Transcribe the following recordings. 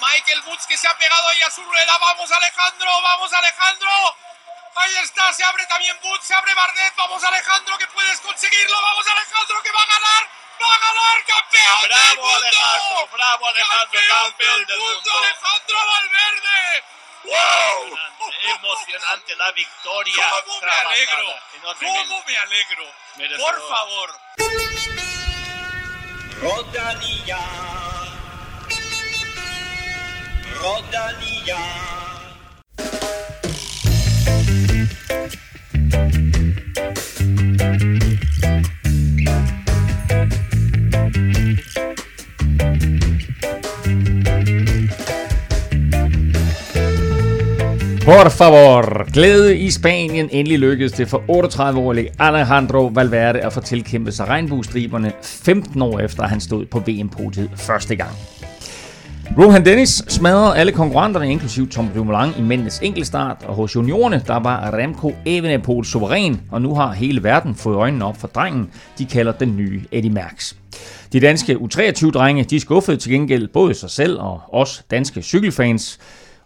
Michael Woods que se ha pegado ahí a su rueda. Vamos Alejandro, vamos Alejandro. Ahí está, se abre también Woods, se abre Bardet. Vamos Alejandro que puedes conseguirlo. Vamos Alejandro que va a ganar. Va a ganar campeón bravo, del mundo. Alejandro, bravo Alejandro, campeón, campeón del, del mundo, mundo. Alejandro Valverde. ¡Wow! Emocionante, emocionante la victoria. ¿Cómo me alegro? ¿Cómo me alegro? Merecedor. Por favor. Rodalía. Rodalia. Por favor, glæde i Spanien endelig lykkedes det for 38-årige Alejandro Valverde at få tilkæmpet sig regnbuestriberne 15 år efter, at han stod på VM-podiet første gang. Rohan Dennis smadrede alle konkurrenterne, inklusiv Tom Dumoulin i mændenes enkeltstart, og hos juniorerne, der var Remco Evenepoel suveræn, og nu har hele verden fået øjnene op for drengen, de kalder den nye Eddie Merckx. De danske U23-drenge, de skuffede til gengæld både sig selv og os danske cykelfans,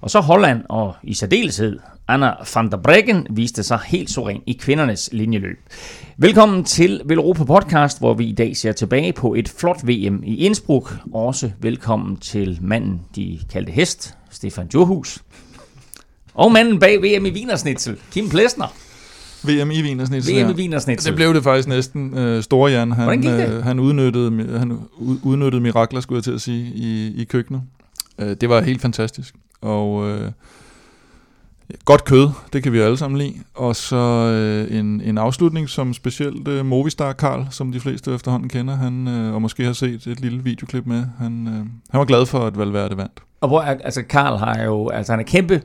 og så Holland og i særdeleshed Anna van der Breggen viste sig helt suveræn i kvindernes linjeløb. Velkommen til Velropa Podcast, hvor vi i dag ser tilbage på et flot VM i Innsbruck. Også velkommen til manden, de kaldte hest, Stefan Johus. Og manden bag VM i Wienersnitzel, Kim Plesner. VM i Wienersnitzel. VM i ja. Wienersnitzel. Det blev det faktisk næsten. Øh, Store Jan, Hvordan han, øh, han, udnyttede, han ud- udnyttede mirakler, skulle jeg til at sige, i, i køkkenet. Øh, det var helt fantastisk. Og øh, godt kød, det kan vi alle sammen lide. Og så øh, en, en afslutning, som specielt øh, Movistar Karl, som de fleste efterhånden kender, han, øh, og måske har set et lille videoklip med, han, øh, han var glad for, at Valverde vandt. Og hvor, altså Karl har jo, altså han er kæmpe,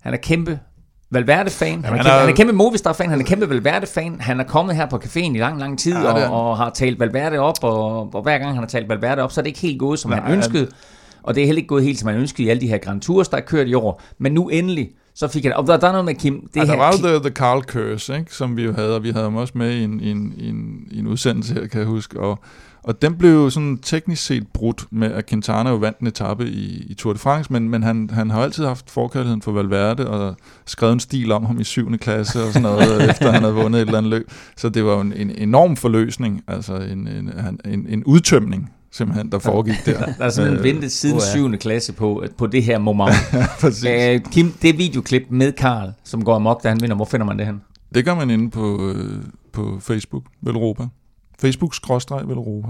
han er kæmpe Valverde-fan, han, er han kæmpe, er- han er kæmpe Movistar-fan, han er kæmpe Valverde-fan, han er kommet her på caféen i lang, lang tid, Ja, og, han. og har talt Valverde op, og, og hver gang han har talt Valverde op, så er det ikke helt gået, som Nej, han ønskede, og det er heller ikke gået helt, som han ønskede i alle de her Grand Tours, der er kørt i år, men nu endelig, så fik han, og der, der er noget med Kim, det altså, her, der var jo the, the Carl Curse, ikke, som vi jo havde, og vi havde ham også med i en, i en, i en, i en udsendelse her, kan jeg huske. Og, og den blev jo sådan teknisk set brudt med, at Quintana jo vandt en etape i, i Tour de France, men, men han, han har altid haft forkærligheden for Valverde, og skrevet en stil om ham i 7. klasse og sådan noget, efter han havde vundet et eller andet løb. Så det var jo en, en enorm forløsning, altså en, en, en, en udtømning, simpelthen, der foregik der. der er simpelthen Øh, ventet siden uha. 7. klasse på, på det her moment. Præcis. øh, Kim, det videoklip med Karl, som går amok, da han vinder, hvor finder man det hen? Det gør man inde på, øh, på Facebook, Velropa. Facebook-Velropa.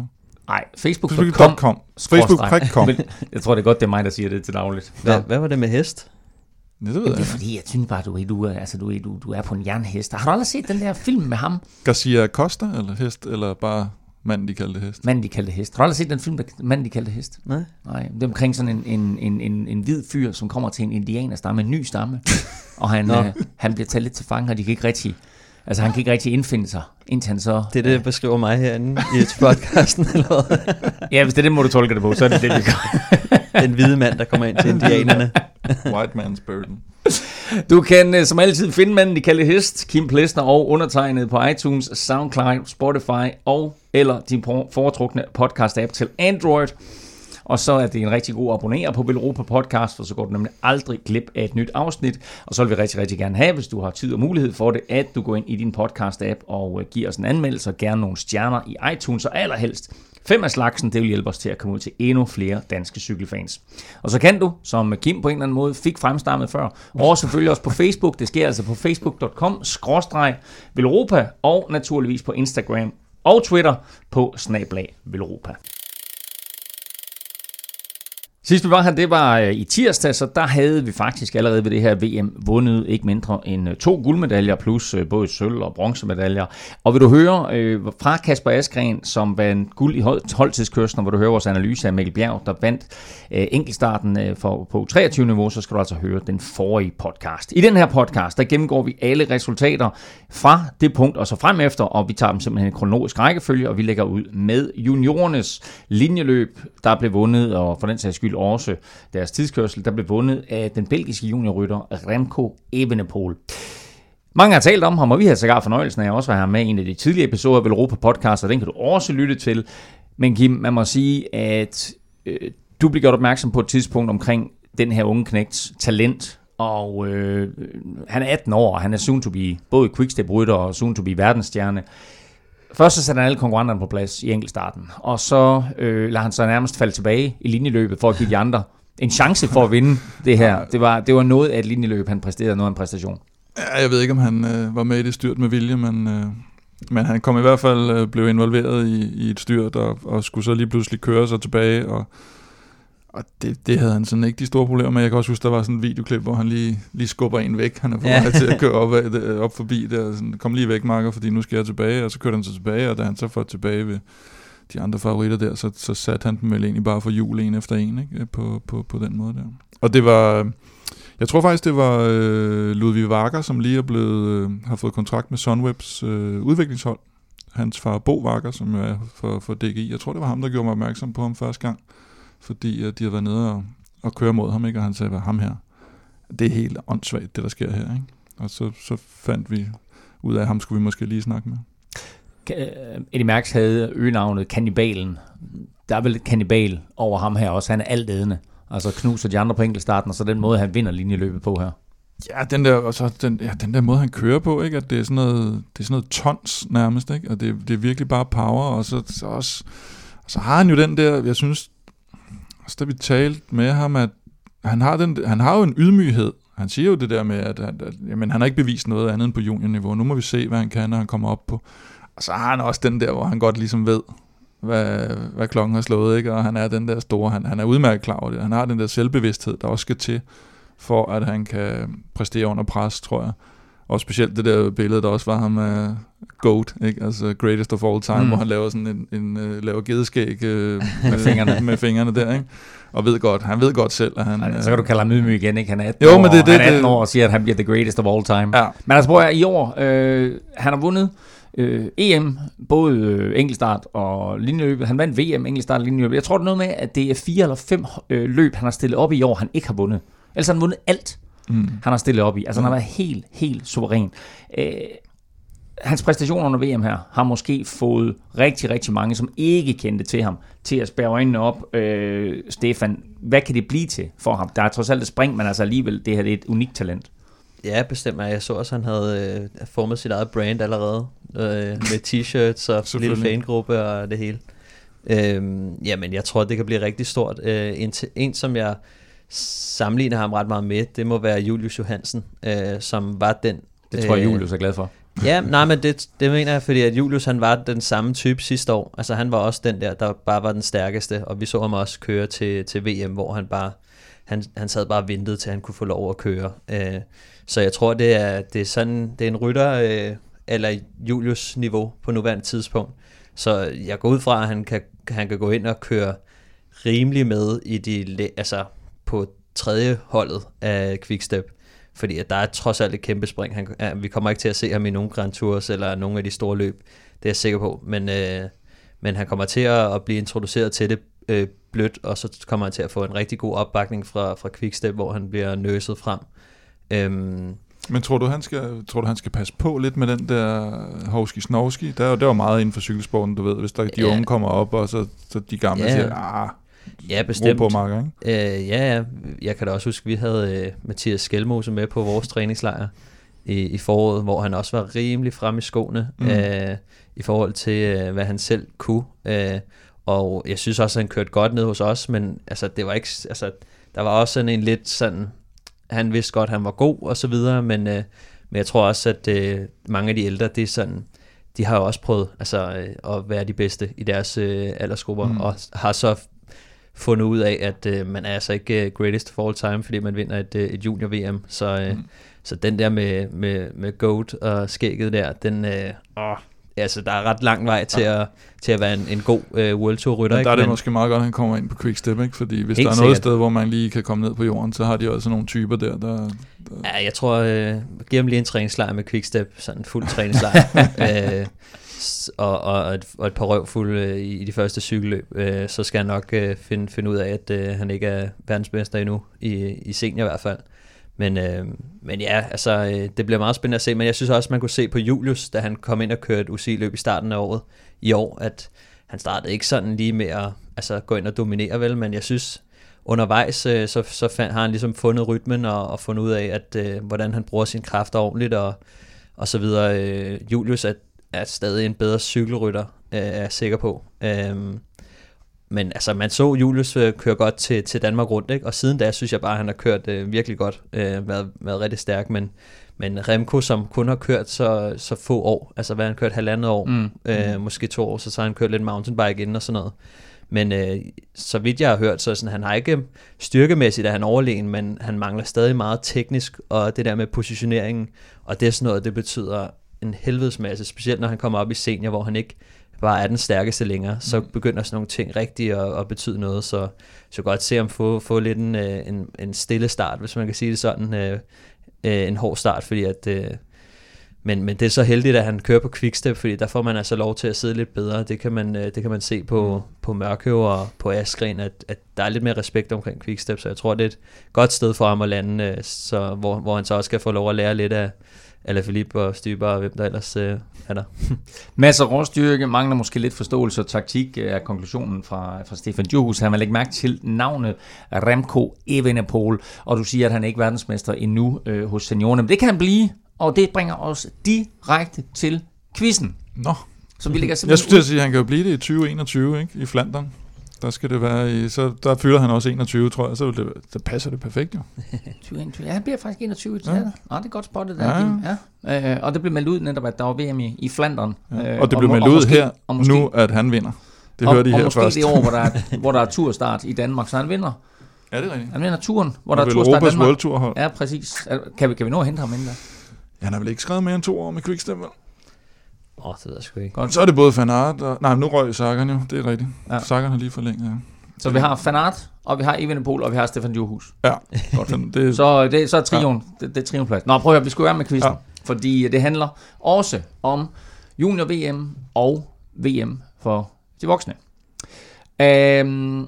Nej, facebook.com. Facebook.com. Jeg tror, det er godt, det er mig, der siger det til dagligt. Hvad, hvad var det med hest? Ja, det ved Jamen, det er jeg. fordi, jeg synes bare, du er, du er, altså, du er, du, du er på en jernhest. Har du aldrig set den der film med ham? Garcia Costa, eller hest, eller bare mand, de kaldte hest. Manden, de kaldte hest. Har du aldrig set den film, der Manden, de kaldte hest? Nej. Nej, det er omkring sådan en, en, en, en, en hvid fyr, som kommer til en indianerstamme, en ny stamme. og han, øh, han bliver taget lidt til fange, og de kan ikke rigtig... Altså, han kan ikke rigtig indfinde sig, indtil han så... Det er det, der beskriver mig herinde i podcasten, eller hvad? Ja, hvis det er den måde, du tolker det på, så er det det, vi gør. Den hvide mand, der kommer ind til indianerne. White man's burden. Du kan øh, som altid finde manden, i Kalle hest, Kim Plesner og undertegnet på iTunes, SoundCloud, Spotify og eller din foretrukne podcast-app til Android. Og så er det en rigtig god abonner på Velropa Podcast, for så går du nemlig aldrig glip af et nyt afsnit. Og så vil vi rigtig, rigtig gerne have, hvis du har tid og mulighed for det, at du går ind i din podcast-app og øh, giver os en anmeldelse og gerne nogle stjerner i iTunes, og allerhelst fem af slagsen, det vil hjælpe os til at komme ud til endnu flere danske cykelfans. Og så kan du, som Kim på en eller anden måde fik fremstammet før, og selvfølgelig også på Facebook, det sker altså på facebook.com, skråstreg Velropa, og naturligvis på Instagram og Twitter på snablag Velropa. Sidst vi var her, det var øh, i tirsdag, så der havde vi faktisk allerede ved det her VM vundet ikke mindre end øh, to guldmedaljer, plus øh, både sølv- og bronzemedaljer. Og vil du høre øh, fra Kasper Askren, som vandt guld i holdtidskørslen, hvor du hører vores analyse af Mikkel Bjerg, der vandt øh, enkeltstarten øh, for, på 23-niveau, så skal du altså høre den forrige podcast. I den her podcast, der gennemgår vi alle resultater fra det punkt og så frem efter, og vi tager dem simpelthen i kronologisk rækkefølge, og vi lægger ud med juniorernes linjeløb, der blev vundet, og for den sags skyld også deres tidskørsel, der blev vundet af den belgiske juniorrytter Remco Evenepoel. Mange har talt om ham, og vi har sågar fornøjelsen af at også være her med i en af de tidligere episoder af Europa Podcast, og den kan du også lytte til. Men Kim, man må sige, at øh, Du blev gjort opmærksom på et tidspunkt omkring den her unge knægts talent, og øh, han er 18 år, og han er soon to be både quickstep-rytter og soon to be verdensstjerne. Først så satte han alle konkurrenterne på plads i enkeltstarten, og så øh, lader han sig nærmest falde tilbage i linjeløbet for at give de andre en chance for at vinde det her. Det var, det var noget af et linjeløb, han præsterede, noget af en præstation. Ja, jeg ved ikke, om han øh, var med i det styrt med vilje, men, øh, men han kom i hvert fald øh, blev involveret i, i et styrt, og, og skulle så lige pludselig køre sig tilbage, og, og det, det havde han sådan ikke de store problemer med. Jeg kan også huske, der var sådan en videoklip, hvor han lige, lige skubber en væk. Han er på Ja. vej til at køre op, ad, det- op forbi der, og sådan, kom lige væk, Marker, fordi nu skal jeg tilbage, og så kørte han sig tilbage, og da han så får tilbage ved de andre favoritter der, så, så satte han dem vel egentlig bare for jul en efter en, ikke? På, på, på den måde der. Og det var, jeg tror faktisk, det var øh, Ludvig Varker, som lige er blevet, øh, har fået kontrakt med Sunwebs øh, udviklingshold. Hans far Bo Varker, som er for, for DGI. Jeg tror, det var ham, der gjorde mig opmærksom på ham første gang. Fordi at de havde været nede og, og køre mod ham, ikke? og han sagde, hvad ham her. Det er helt åndssvagt, det der sker her. Ikke? Og så, så fandt vi ud af, at ham skulle vi måske lige snakke med. Ka- Eddie Merckx havde øgenavnet Kannibalen. Der er vel et kannibal over ham her også. Han er altædende. Altså knuser de andre på enkeltstarten, og så den måde, han vinder linjeløbet på her. Ja, den der, og så den, ja, den der måde, han kører på, ikke? at det er sådan noget, det er sådan noget tons nærmest, ikke? og det, det er virkelig bare power, og så, så, også, så har han jo den der, jeg synes, også da vi talte med ham, at han har, den, han har jo en ydmyghed. Han siger jo det der med, at, at, at jamen, han har ikke bevist noget andet end på juniorniveau. Nu må vi se, hvad han kan, når han kommer op på. Og så har han også den der, hvor han godt ligesom ved, hvad, hvad klokken har slået, ikke? og han er den der store, han, han er udmærket klar over det. Han har den der selvbevidsthed, der også skal til, for at han kan præstere under pres, tror jeg. Og specielt det der billede, der også var ham af GOAT, ikke? altså greatest of all time, Mm. hvor han laver sådan en, en uh, laver gedeskæg uh, med, fingrene. med fingrene der, ikke? og ved godt, han ved godt selv, at han... Øh, så kan du kalde ham ydmyg igen, ikke? Han er 18, Jo, år, men det det, han er 18 det- år og siger, at han bliver the greatest of all time. Ja, Men altså, prøv at, i år, øh, han har vundet øh, EM, både øh, enkeltstart og linjeløbet. Han vandt VM, enkeltstart og linjeløbet. Jeg tror, det er noget med, at det er fire eller fem øh, løb, han har stillet op i år, han ikke har vundet. Ellers har han vundet alt, mm. han har stillet op i. Altså, han har været helt, helt suveræn. Øh, hans præstationer under VM her har måske fået rigtig, rigtig mange, som ikke kendte til ham, til at spære øjnene op. Øh, Stefan, hvad kan det blive til for ham? Der er trods alt et spring, men altså alligevel, det her det er et unikt talent. Ja, bestemt. Jeg så også, at han havde øh, formet sit eget brand allerede. Øh, med t-shirts og lille fangruppe og det hele. Øhm, jamen, jeg tror, det kan blive rigtig stort. Øh, en, en, som jeg sammenligner ham ret meget med, det må være Julius Johansen, øh, som var den... Det tror jeg, øh, Julius er glad for. Ja, nej, men det, det mener jeg, fordi at Julius han var den samme type sidste år. Altså han var også den der, der bare var den stærkeste, og vi så ham også køre til, til VM, hvor han bare, han, han sad bare og ventede til han kunne få lov at køre. Øh, så jeg tror, det er, det er sådan, det er en rytter, øh, eller Julius niveau på nuværende tidspunkt. Så jeg går ud fra, at han kan, han kan gå ind og køre rimelig med i de, altså på tredje holdet af Quickstep. Fordi at der er trods alt et kæmpe spring. Han, ja, vi kommer ikke til at se ham i nogen Grand Tours eller nogle af de store løb. Det er jeg sikker på. Men, øh, men han kommer til at, at blive introduceret til det øh, blødt, og så kommer han til at få en rigtig god opbakning fra, fra Quickstep, hvor han bliver nøset frem. Øhm, Men tror du, han skal, tror du, han skal passe på lidt med den der hovski snovski? Der er jo, der er jo meget inden for cykelsporten, du ved. Hvis der, de Ja. unge kommer op, og så, så de gamle Ja. siger, ah, ja, bestemt. på, Marker, ikke? Øh, ja, ja. Jeg kan da også huske, at vi havde øh, Mathias Skelmose med på vores træningslejr i, i foråret, hvor han også var rimelig frem i skoene Mm. øh, i forhold til, øh, hvad han selv kunne. Øh, og jeg synes også, at han kørte godt ned hos os, men altså, det var ikke, altså, der var også sådan en lidt sådan, han vidste godt, at han var god og så videre, men, øh, men jeg tror også, at øh, mange af de ældre, det er sådan, de har jo også prøvet altså, øh, at være de bedste i deres øh, aldersgrupper, mm. og har så fundet ud af, at øh, man er altså ikke øh, greatest of all time, fordi man vinder et, øh, et junior-VM. Så, øh, Mm. så den der med, med, med GOAT og skægget der, den, øh, åh, altså der er ret lang vej til, at, til at være en, en god øh, World Tour rytter. Men der er det Men, måske meget godt, at han kommer ind på Quickstep, ikke? Fordi hvis der er noget sikkert. sted, hvor man lige kan komme ned på jorden, så har de også nogle typer der, der... der Ja, jeg tror, øh, giv ham lige en træningslejr med Quickstep, sådan en fuld træningslejr, øh, og, og, et, og et par røvfulde øh, i, i de første cykelløb, øh, så skal han nok øh, finde, finde ud af, at øh, han ikke er verdensmester endnu, i, i senior i hvert fald. Men, øh, men ja, altså, øh, det bliver meget spændende at se, men jeg synes også, man kunne se på Julius, da han kom ind og kørte UCI-løb i starten af året i år, at han startede ikke sådan lige med at altså, gå ind og dominere vel, men jeg synes, undervejs, øh, så, så fand, har han ligesom fundet rytmen og, og fundet ud af, at øh, hvordan han bruger sine kræfter ordentligt og, og så videre. Øh, Julius er, er stadig en bedre cykelrytter, øh, er jeg sikker på. Øh, men altså, man så Julius øh, køre godt til, til Danmark rundt, ikke? og siden da synes jeg bare, at han har kørt øh, virkelig godt, øh, været, været rigtig stærk, men, men Remco, som kun har kørt så, så få år, altså hvad han kørt halvandet år, mm. Øh, måske to år, så, så har han kørt lidt mountainbike inden og sådan noget. Men øh, så vidt jeg har hørt, så sådan, han har ikke styrkemæssigt, at han overlegen, men han mangler stadig meget teknisk, og det der med positioneringen, og det er sådan noget, det betyder en helvedes masse, specielt når han kommer op i senior, hvor han ikke bare er den stærkeste længere, så begynder sådan nogle ting rigtig at, at betyde noget, så så godt se ham få, få lidt en, øh, en, en stille start, hvis man kan sige det sådan, øh, øh, en hård start, fordi at, øh, men, men det er så heldigt, at han kører på quickstep, fordi der får man altså lov til at sidde lidt bedre. Det kan man, det kan man se på, på Mørkøv og på Askren, at, at der er lidt mere respekt omkring quickstep, så jeg tror, det er et godt sted for ham at lande, så, hvor, hvor han så også kan få lov at lære lidt af, eller Philippe og Styber og hvem der ellers øh, er der. Masser af råstyrke, mangler måske lidt forståelse og taktik af konklusionen fra, fra Stefan Johus. Han har lægge mærke til navnet Remco Evenepoel, og du siger, at han er ikke verdensmester endnu øh, hos seniorerne. Men det kan han blive, og det bringer os direkte til quizzen. Nå, Så vi lægger jeg simpelthen skulle til at sige, at han kan jo blive det i 2021, ikke? I Flandern. Der skal det være i, så der fylder han også 21, tror jeg, så det, så passer det perfekt jo. 2021. Ja, han bliver faktisk 21 til Ja. ja. Nå, det er godt spottet der, Ja. ja. ja. Øh, og det blev meldt ud netop, at der var VM i, i Flandern. Ja. Øh, og det blev meldt og ud måske- her og måske, nu, at han vinder. Det og, hører de og her måske først. det år, hvor der, er, hvor der er turstart i Danmark, så han vinder. Ja, det er rigtigt. Han vinder turen, hvor Der der er turstart i Danmark. World Tour hold. Ja, præcis. Kan vi, kan vi nå at hente ham inden der? Han har vel ikke skrevet mere end to år med Quickstep, vel? Åh, oh, det ved jeg sgu ikke. Godt. Så er det både Van Aert og... Nej, nu røg Sagan jo, det er rigtigt. Ja. Sagan har lige forlænget, ja. Så vi har Fanart, og vi har Evenepoel, og vi har Stefan Johus. Ja, godt. Det, så, det, så er trion, ja. det, det er trionplads. Nå, prøv at høre, vi skulle være med quizzen. Ja. Fordi det handler også om junior-VM og VM for de voksne. Øhm,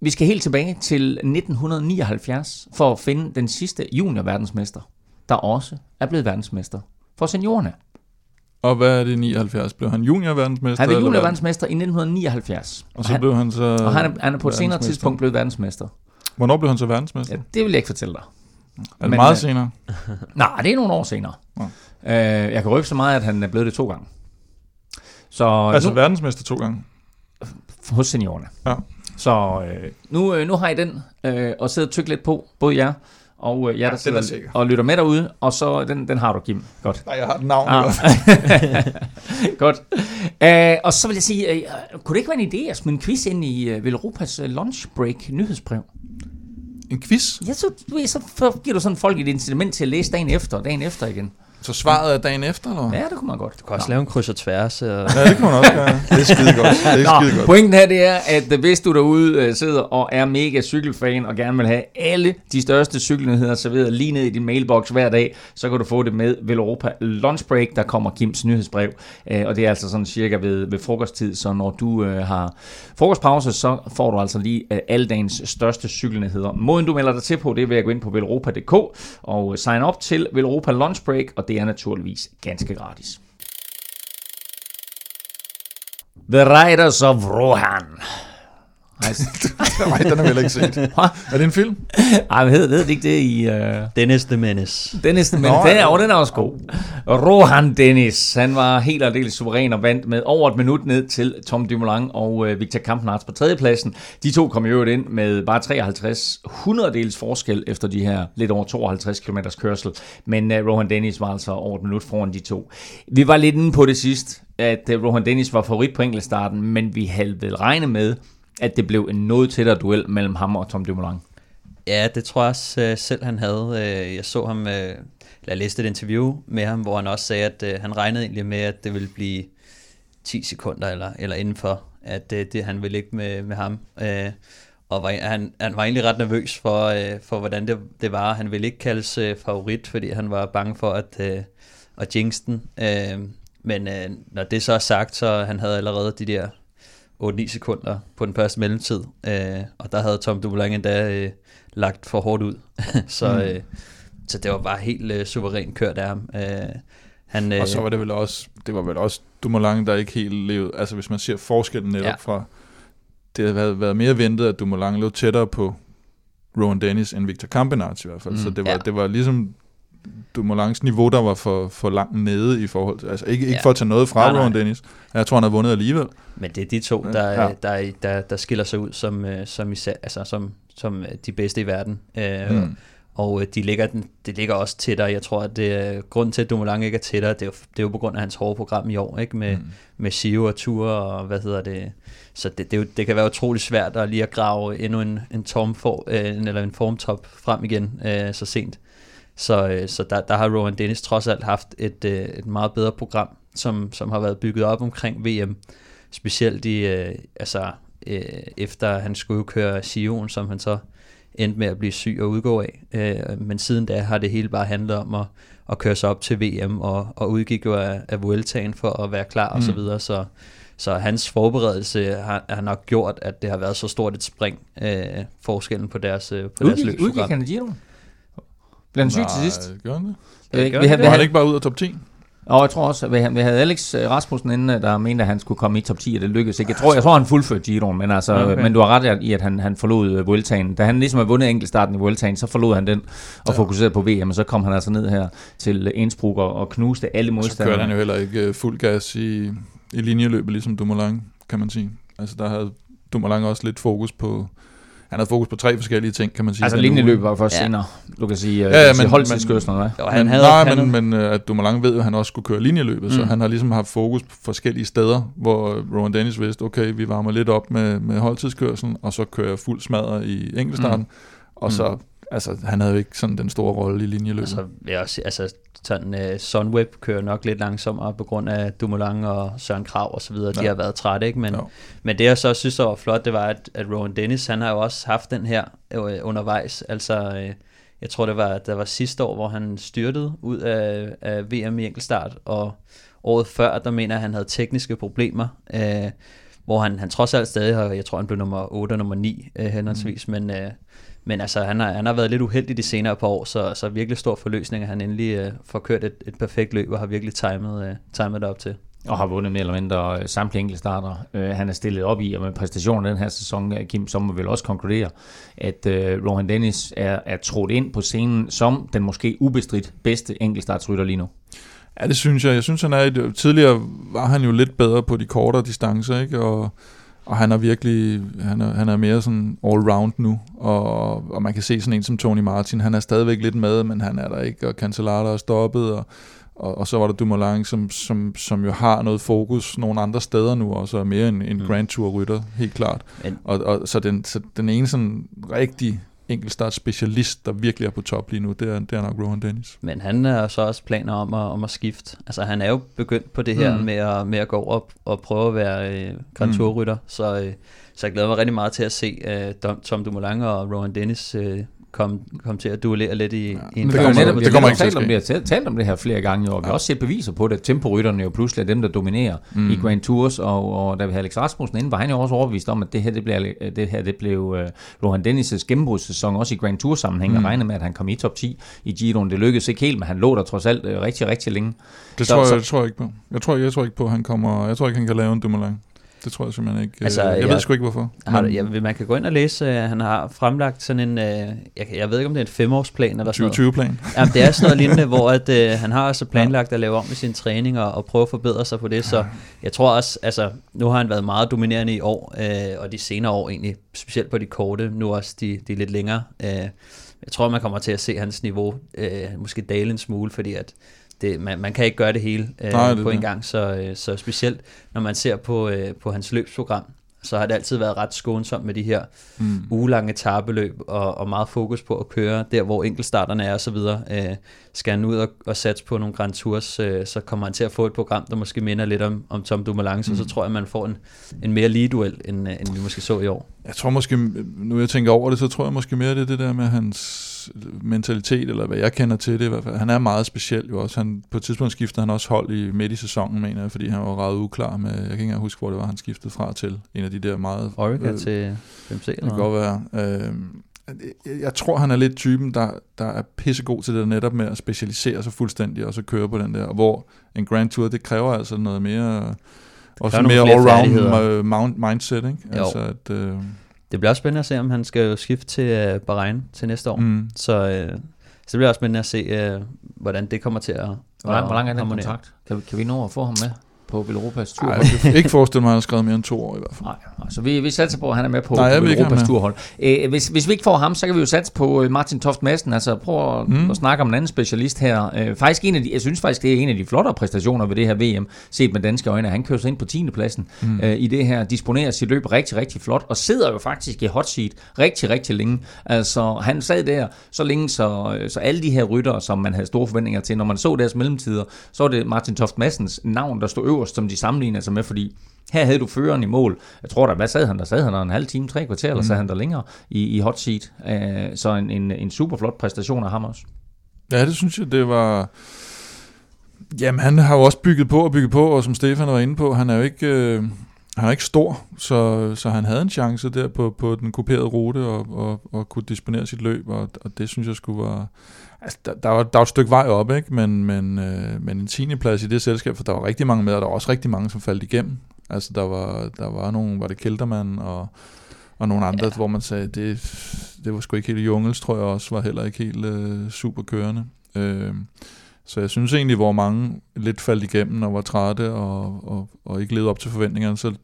vi skal helt tilbage til 1979 for at finde den sidste junior-verdensmester, der også er blevet verdensmester for seniorerne. Og hvad er det 79? Blev han junior-verdensmester? Han blev junior-verdensmester i 1979. Og så han, blev han så... og han, er, han er på et senere tidspunkt blevet verdensmester. Hvornår blev han så verdensmester? Ja, det vil jeg ikke fortælle dig. er det men, meget øh, senere? Nej, det er nogle år senere. Nå. Øh, jeg kan røbe så meget, at han er blevet det to gange. Så Altså nu, verdensmester to gange. hos seniorerne. Ja. Så øh, nu, øh, nu har I den, øh, og sidder og tykke lidt på, både jer og øh, jer, der den er sidder sikker. og lytter med derude, og så den, den har du, Kim. Godt. Nej, jeg har et navn. Ah. Godt. Øh, og så vil jeg sige, øh, kunne det ikke være en idé at smide en quiz ind i øh, Velropas lunch break nyhedsbrev? En quiz? Ja, så, du så giver du sådan folk et incitament til at læse dagen efter, og dagen efter igen. Så svaret er dagen efter, eller? Ja, det kunne man godt. Du kan også lave en kryds og tværs. Og... Ja, det kunne man også gøre. Det er skide godt. Det er skide Nå, godt. pointen her det er, at øh, hvis du derude øh, sidder og er mega cykelfan og gerne vil have alle de største cykelnyheder serveret lige ned i din mailbox hver dag, så kan du få det med Velropa Lunch Break, der kommer Kims nyhedsbrev. Øh, Og det er altså sådan cirka ved, ved frokosttid, så når du øh, har frokostpause, så får du altså lige øh, alle dagens største cykelnyheder. Måden du melder dig til på, det er ved at gå ind på velropa.dk og øh, sign op til Velropa Lunch Break, og det er naturligvis ganske gratis. The Riders of Rohan. Ej, Nej, den har vi heller ikke set. Er det en film? Ej, hvad hedder, det ikke det i... Uh... Dennis the Menace. Dennis, men Nå, den, er, og den er også god. Rohan Dennis, han var helt og aldeles suveræn og vandt med over et minut ned til Tom Dumoulin og øh, Victor Kampenarts på tredjepladsen. De to kom i øvrigt ind med bare 53 hundreddels forskel efter de her lidt over 52 km kørsel. Men øh, Rohan Dennis var altså over et minut foran de to. Vi var lidt inde på det sidst, at øh, Rohan Dennis var favorit på enkeltstarten, men vi havde vel regnet med, at det blev en noget tættere duel mellem ham og Tom Dumoulin. Ja, det tror jeg også øh, selv, han havde. Øh, jeg så ham, øh, eller jeg læste et interview med ham, hvor han også sagde, at han regnede egentlig med, at det ville blive 10 sekunder eller, eller indenfor, at det, det, han ville ligge med, med ham. Og var, han, han var egentlig ret nervøs for, for hvordan det, det var. Han ville ikke kaldes favorit, fordi han var bange for at, at jinx den. Men når det så er sagt, så han havde allerede de der 8-9 sekunder på den første mellemtid. Øh, og der havde Tom Dumoulin endda øh, lagt for hårdt ud. så, Mm. øh, så det var bare helt øh, suverænt kørt af ham. Øh, han, øh, Og så var det vel også, det var vel også Dumoulin, der ikke helt levede, altså hvis man ser forskellen netop Ja. fra det havde været, været mere ventet, at Dumoulin lå tættere på Rowan Dennis end Victor Campenarts i hvert fald. Mm, så det var, ja. det var ligesom Dumoulins niveau, der var for, for langt nede i forhold til, altså ikke, ikke Ja. for at tage noget fra. Rowan Dennis. Jeg tror, han har vundet alligevel. Men det er de to, der, Ja. ja. der, der, der skiller sig ud som, øh, som, især, altså som, som øh, de bedste i verden. Øh, Mm. Og de ligger, det ligger også tættere. Jeg tror, at det grunden til, at Dumoulin ikke er tættere, det er, jo, det er jo på grund af hans hårde program i år, ikke? Med, mm. med Giro og Tour og hvad hedder det. Så det, det, jo, det kan være utrolig svært at lige at grave endnu en, en, tom for, øh, en- eller en formtop frem igen øh, så sent. Så, øh, så der, der har Rowan Dennis trods alt haft et, øh, et meget bedre program, som, som har været bygget op omkring VM. Specielt i, øh, altså, øh, efter han skulle køre Sion, som han så endte med at blive syg og udgå af. Øh, men siden da har det hele bare handlet om at, at køre sig op til VM, og, og udgik jo af, af Vueltaen for at være klar og så Mm. videre. Så, så hans forberedelse har, har nok gjort, at det har været så stort et spring, øh, forskellen på deres, på deres Udgik, udgik løbsprogram. han i Giro? Blev han syg til sidst? Gør han det? Jeg ved ikke, vi havde, Var han ikke bare ud af top 10? og jeg tror også, at vi havde, vi havde Alex øh, Rasmussen inde, der mente, at han skulle komme i top 10, og det lykkedes ikke. Jeg tror, jeg tror han fuldførte Giroen, men, altså, Okay. men du har ret i, at han, han forlod øh, Vueltaen. Da han ligesom havde vundet enkeltstarten i Vueltaen, så forlod han den og Ja. fokuserede på VM, og så kom han altså ned her til Innsbruck og, og knuste alle Så kørte modstandere. han jo heller ikke øh, fuld gas i, i linjeløbet, ligesom Dumoulin, kan man sige. Altså der havde Dumoulin også lidt fokus på... Han havde fokus på tre forskellige ting, kan man sige. Altså den linjeløb uge. var først Ja. ja. senere. Du kan sige, Ja, ja, ja, ja, men- holdtidskørslen, hvad? Og han men, havde nej, han men, men øh, at Dumoulin ved jo, at han også skulle køre linjeløbet, mm. så Mm. han har ligesom haft fokus på forskellige steder, hvor Rowan Dennis vidste, okay, vi varmer lidt op med, med holdtidskørselen, og så kører jeg fuld smadret i enkeltstarten, mm. og så, altså, han havde jo ikke sådan den store rolle i linjeløbet. Altså, jeg også, altså sådan, uh, Sunweb kører nok lidt langsommere på grund af Dumoulin og Søren Krav og så videre. De Ja. har været trætte, ikke? Men, men det jeg så synes, der var flot, det var, at, at Rowan Dennis, han har jo også haft den her øh, undervejs. Altså, øh, jeg tror, det var, der var sidste år, hvor han styrtede ud af, af VM i enkeltstart, og året før, der mener at han havde tekniske problemer, øh, hvor han, han trods alt stadig har, jeg tror, han blev nummer 8 og nummer 9 øh, henholdsvis, mm. men, øh, men altså, han har, han har været lidt uheldig de senere par år, så, så virkelig stor forløsning, at han endelig øh, får kørt et, et perfekt løb, og har virkelig timet, øh, timet det op til. og har vundet mere eller mindre øh, samtlige enkeltstarter, øh, han er stillet op i, og med præstationen den her sæson, øh, Kim, så må vel også konkludere, at øh, Rohan Dennis er, er trådt ind på scenen som den måske ubestridt bedste enkeltstartsrytter lige nu. Ja, det synes jeg. Jeg synes, han er et, tidligere var han jo lidt bedre på de kortere distancer, ikke? Og, og han er virkelig, han er, han er mere sådan all-round nu, og, og man kan se sådan en som Tony Martin, han er stadigvæk lidt med, men han er der ikke, og Cancellara er stoppet, og, og, og så var der Dumoulin, som, som, som jo har noget fokus nogle andre steder nu, og så er mere en, en Mm. Grand Tour-rytter, helt klart. Men- Og, og så, den, så den ene sådan rigtig enkeltstart specialist, der virkelig er på top lige nu, det er, det er nok Rohan Dennis. Men han har så også planer om at, om at skifte. Altså han er jo begyndt på det her Mm. mm. med, at, med at gå over og, og prøve at være øh, Grand Mm. Tour-rytter. Så, øh, så jeg glæder mig rigtig meget til at se øh, Tom Dumoulin og Rowan Dennis øh, komme kom til at duellere lidt i, ja, i en det kommer- netop, det det kommer ikke til at talt om, ske. det, vi har talt- talt om det her flere gange, og vi har Ja. også set beviser på det. Temporytterne jo pludselig er dem, der dominerer mm. i Grand Tours, og, og da vi havde Alex Rasmussen inde, var han jo også overbevist om, at det her, det blev, det her, det blev uh, Rohan Dennis' gennembrudssæson, også i Grand Tour sammenhæng, mm. og regnede med, at han kom i top 10 i Giroen. Det lykkedes ikke helt, men han lå der trods alt uh, rigtig, rigtig længe. Det Så- tror, jeg, så- jeg, tror jeg ikke på. Jeg tror, jeg tror ikke på, at han kommer... Jeg tror ikke, han kan lave en Dumoulin. Det tror jeg simpelthen ikke. Altså, Altså, jeg, jeg ved sgu ikke, hvorfor. Har, Men ja, man kan gå ind og læse, øh, han har fremlagt sådan en, øh, jeg, jeg ved ikke om det er en femårsplan eller sådan noget. 2020-plan. Jamen, det er sådan noget lignende, hvor at, øh, han har altså planlagt at lave om med sin træning og, og prøve at forbedre sig på det, så jeg tror også, altså nu har han været meget dominerende i år, øh, og de senere år egentlig, specielt på de korte, nu også de, de lidt længere. Øh, jeg tror, man kommer til at se hans niveau øh, måske dale en smule, fordi at det, man, man kan ikke gøre det hele øh, Nej, det på en det. gang, så, øh, så specielt når man ser på, øh, på hans løbsprogram, så har det altid været ret skånsomt med de her Mm. ugelange tabeløb og, og meget fokus på at køre der, hvor enkeltstarterne er og så videre. Øh, skal han ud og, og satse på nogle Grand Tours, øh, så kommer han til at få et program, der måske minder lidt om, om Tom Dumoulin, så, Mm. så tror jeg, man får en, en mere lige duel, end, øh, end vi måske så i år. Jeg tror måske, nu jeg tænker over det, så tror jeg måske mere, det er det der med hans mentalitet, eller hvad jeg kender til det i hvert fald. Han er meget speciel jo også. Han, på et tidspunkt skiftede han også hold i midt i sæsonen, mener jeg, fordi han var ret uklar med, jeg kan ikke engang huske, hvor det var, han skiftede fra til. En af de der meget... Orica øh, til 5C Det eller kan noget? godt være. Øh, jeg- tror, han er lidt typen, der, der er pissegod til det der netop med at specialisere sig fuldstændig, og så køre på den der. Og hvor en Grand Tour, det kræver altså noget mere også nogle mere all-round mindset, ikke? Jo. Altså, at, øh, Det bliver også spændende at se, om han skal jo skifte til øh, Bahrain til næste år. mm. Så, øh, så det bliver også spændende at se, øh, hvordan det kommer til at Hvor lang, hvor lang er den kontrakt? Kan, vi- kan vi nå at få ham med på Velropas tur? Ej, jeg kan ikke forestille mig, at han har skrevet mere end to år i hvert fald. Nej, altså vi, vi satser på, at han er med på, Nej, på Europas turhold. Øh, hvis, hvis vi ikke får ham, så kan vi jo satse på øh, Martin Toft Madsen. Altså prøv at, mm. at snakke om en anden specialist her. Øh, faktisk en af de, jeg synes faktisk, det er en af de flottere præstationer ved det her VM, set med danske øjne. Han kører sig ind på 10. pladsen mm. øh, i det her, disponerer sit løb rigtig, rigtig flot, og sidder jo faktisk i hot seat rigtig, rigtig længe. Altså han sad der så længe, så, så alle de her ryttere, som man havde store forventninger til, når man så deres mellemtider, så var det Martin Toft Madsens navn, der stod øverst, som de sammenligner sig med, fordi her havde du føreren i mål. Jeg tror da, hvad sad han der? Sad han der en halv time, tre kvarter, eller sad han der længere i, i hot seat? Uh, så en, en, en super flot præstation af ham også. Ja, det synes jeg, det var... Jamen, han har jo også bygget på og bygget på, og som Stefan var inde på, han er jo ikke, øh, han er ikke stor, så, så han havde en chance der på, på den kuperede rute og, og, og kunne disponere sit løb, og, og det synes jeg skulle være... Altså, der, der, var, der var et stykke vej op, ikke? Men, men, øh, men en 10. plads i det selskab, for der var rigtig mange med, og der var også rigtig mange, som faldt igennem. Altså, der var, der var nogle, var det Keltermann og, og nogle andre, ja. hvor man sagde, det, det var sgu ikke helt Jungels, tror jeg også, var heller ikke helt øh, super kørende. Øh, så jeg synes egentlig, hvor mange lidt faldt igennem og var trætte og, og, og ikke levede op til forventningerne, så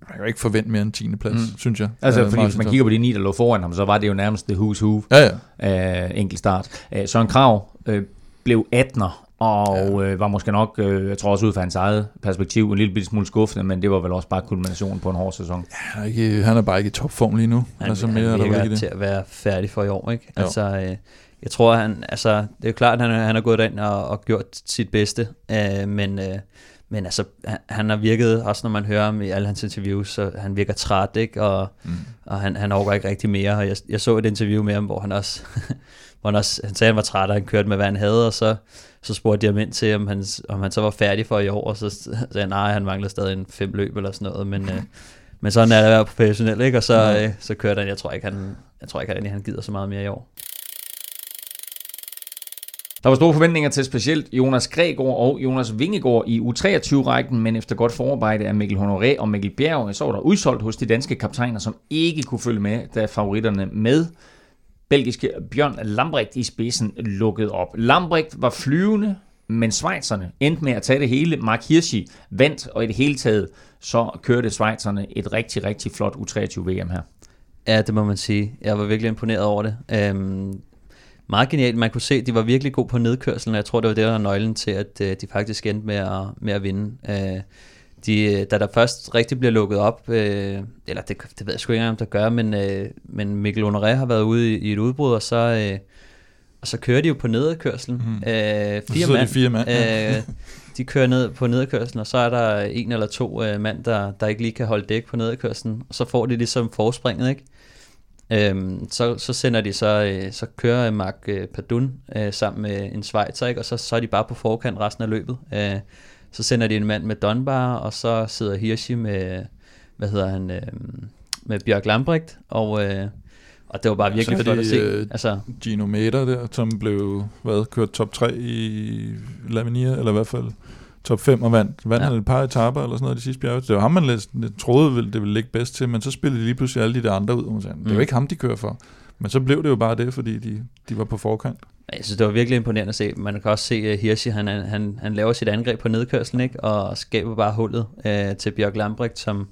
man kan jo ikke forvente mere end 10. plads, mm. Synes jeg. Altså, Øh, fordi hvis man kigger på de ni, der lå foran ham, så var det jo nærmest det who's who Ja, ja. uh, enkelt start. Uh, Søren Krav uh, blev 18'er, og ja. øh, var måske nok, øh, jeg tror også ud fra hans eget perspektiv, en lille bitte smule skuffende, men det var vel også bare kulminationen på en hård sæson. Han er, ikke, han er bare ikke i topform lige nu. Han, altså, han mere er der vel virker til at være færdig for i år, ikke? Jo. Altså, øh, jeg tror, han, altså, det er jo klart, at han, han har gået ind og, og gjort sit bedste, øh, men, øh, men altså, han, han har virket, også når man hører ham i alle hans interviews, så han virker træt, ikke? Og, Mm. og han, han overgår ikke rigtig mere, og jeg, jeg så et interview med ham, hvor han også, hvor han også, han sagde, at han var træt, og han kørte med, hvad han havde, og så, så spurgte de ham ind til, om han, om han så var færdig for i år, og så sagde han, nej, han manglede stadig en fem løb eller sådan noget, men, øh, men sådan er det at være professionel, ikke? Og så, Ja. øh, så kørte han, jeg tror ikke, han, jeg tror ikke, at han gider så meget mere i år. Der var store forventninger til specielt Jonas Gregor og Jonas Vingegaard i U23-rækken, men efter godt forarbejde af Mikkel Honoré og Mikkel Bjerg, så var der udsolgt hos de danske kaptajner, som ikke kunne følge med, da favoritterne med belgiske Bjørn Lambrecht i spidsen lukkede op. Lambrecht var flyvende, men Schweizerne endte med at tage det hele. Mark Hirschi vandt, og i det hele taget så kørte Schweizerne et rigtig, rigtig flot U23-VM her. Ja, det må man sige. Jeg var virkelig imponeret over det. Øhm, meget genialt. Man kunne se, at de var virkelig gode på nedkørslen, og jeg tror, det var det, der var nøglen til, at øh, de faktisk endte med at, med at vinde. Øh, de, da der først rigtig bliver lukket op, øh, eller det, det ved jeg sgu ikke engang, om der gør, men, øh, men Mikkel Honoré har været ude i, i et udbrud, og så, øh, og så kører de jo på nedkørslen. Øh, Og så fire sidder de mand. fire mand, ja. øh, de kører ned på nedkørslen, og så er der en eller to øh, mand, der, der ikke lige kan holde dæk på nedkørslen, og så får de ligesom forspringet, ikke? Øhm, så, så sender de så, øh, så kører Mark øh, Padun øh, sammen med en Schweizer, ikke? og så, så er de bare på forkant resten af løbet. Øh, så sender de en mand med Dunbar, og så sidder Hirschi med, hvad hedder han, øh, med Bjørk Lambrecht, og, øh, og det var bare Ja, virkelig så flot at se. øh, altså, Gino Meter der, som blev hvad, kørt top 3 i Laminia, eller i hvert fald top 5 og vandt. Vandt Ja. et par etaper eller sådan noget de sidste bjerge. Det var ham, man lidt troede, ville, det ville ligge bedst til, men så spillede de lige pludselig alle de der andre ud, og man sagde, det er jo Mm. ikke ham, de kører for. Men så blev det jo bare det, fordi de, de var på forkant. Jeg synes, det var virkelig imponerende at se. Man kan også se, at Hirschi, han, han, han laver sit angreb på nedkørslen, ikke? og skaber bare hullet øh, til Bjørk Lambrecht, som,